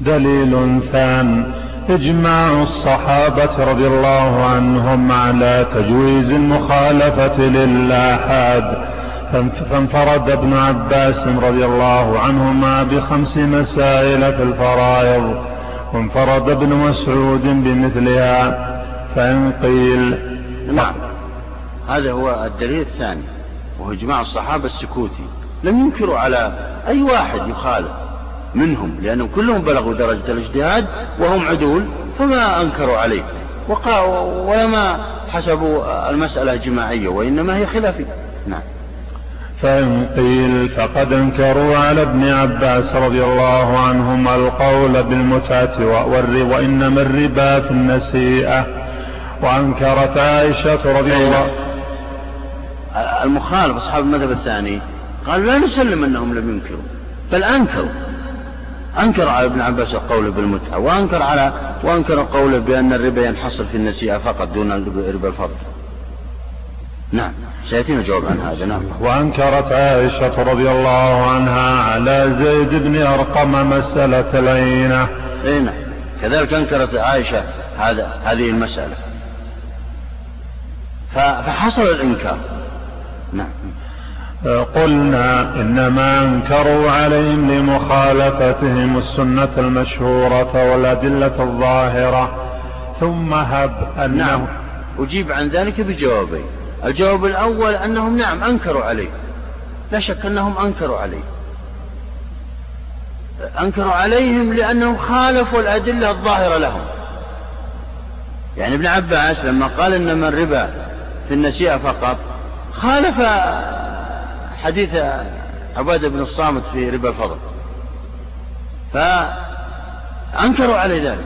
دليل ثان إجماع الصحابة رضي الله عنهم على تجويز المخالفة للآحاد. فانفرد ابن عباس رضي الله عنهما بخمس مسائل في الفرائض. وانفرد ابن مسعود بمثلها فإن قيل نعم. هذا هو الدليل الثاني وهو إجماع الصحابة السكوتي. لم ينكروا على أي واحد يخالف منهم لأنهم كلهم بلغوا درجة الاجتهاد وهم عدول فما أنكروا عليه. ولما حسبوا المسألة جماعية وإنما هي خلافية. نعم. فإن قيل فقد انكروا على ابن عباس رضي الله عنهما القول بالمتعة وإنما الربا في النسيئة. وأنكرت عائشة رضي الله المخالف أصحاب المذهب الثاني قالوا لا نسلم أنهم لم ينكروا بل أنكروا. أنكر على ابن عباس القول بالمتعة وأنكر على وأنكر قوله بأن الربا ينحصر في النسيئة فقط دون ربا الفضل نعم سيأتينا الجواب عن هذا. نعم. وأنكرت عائشة رضي الله عنها على زيد بن أرقم مسألة العينة. إيه نعم. كذلك أنكرت عائشة هذا هذه المسألة. فحصل الإنكار. نعم. قلنا إنما أنكروا عليهم لمخالفتهم السنة المشهورة والأدلة الظاهرة. ثم هب أنه نعم. أجيب عن ذلك بجوابين الجواب الأول أنهم نعم أنكروا عليه. لا شك أنهم أنكروا عليه. أنكروا عليهم لأنهم خالفوا الأدلة الظاهرة لهم. يعني ابن عباس لما قال إنما الربا في النسيئة فقط خالف حديث عبادة بن الصامت في ربا الفضل. فأنكروا عليه ذلك.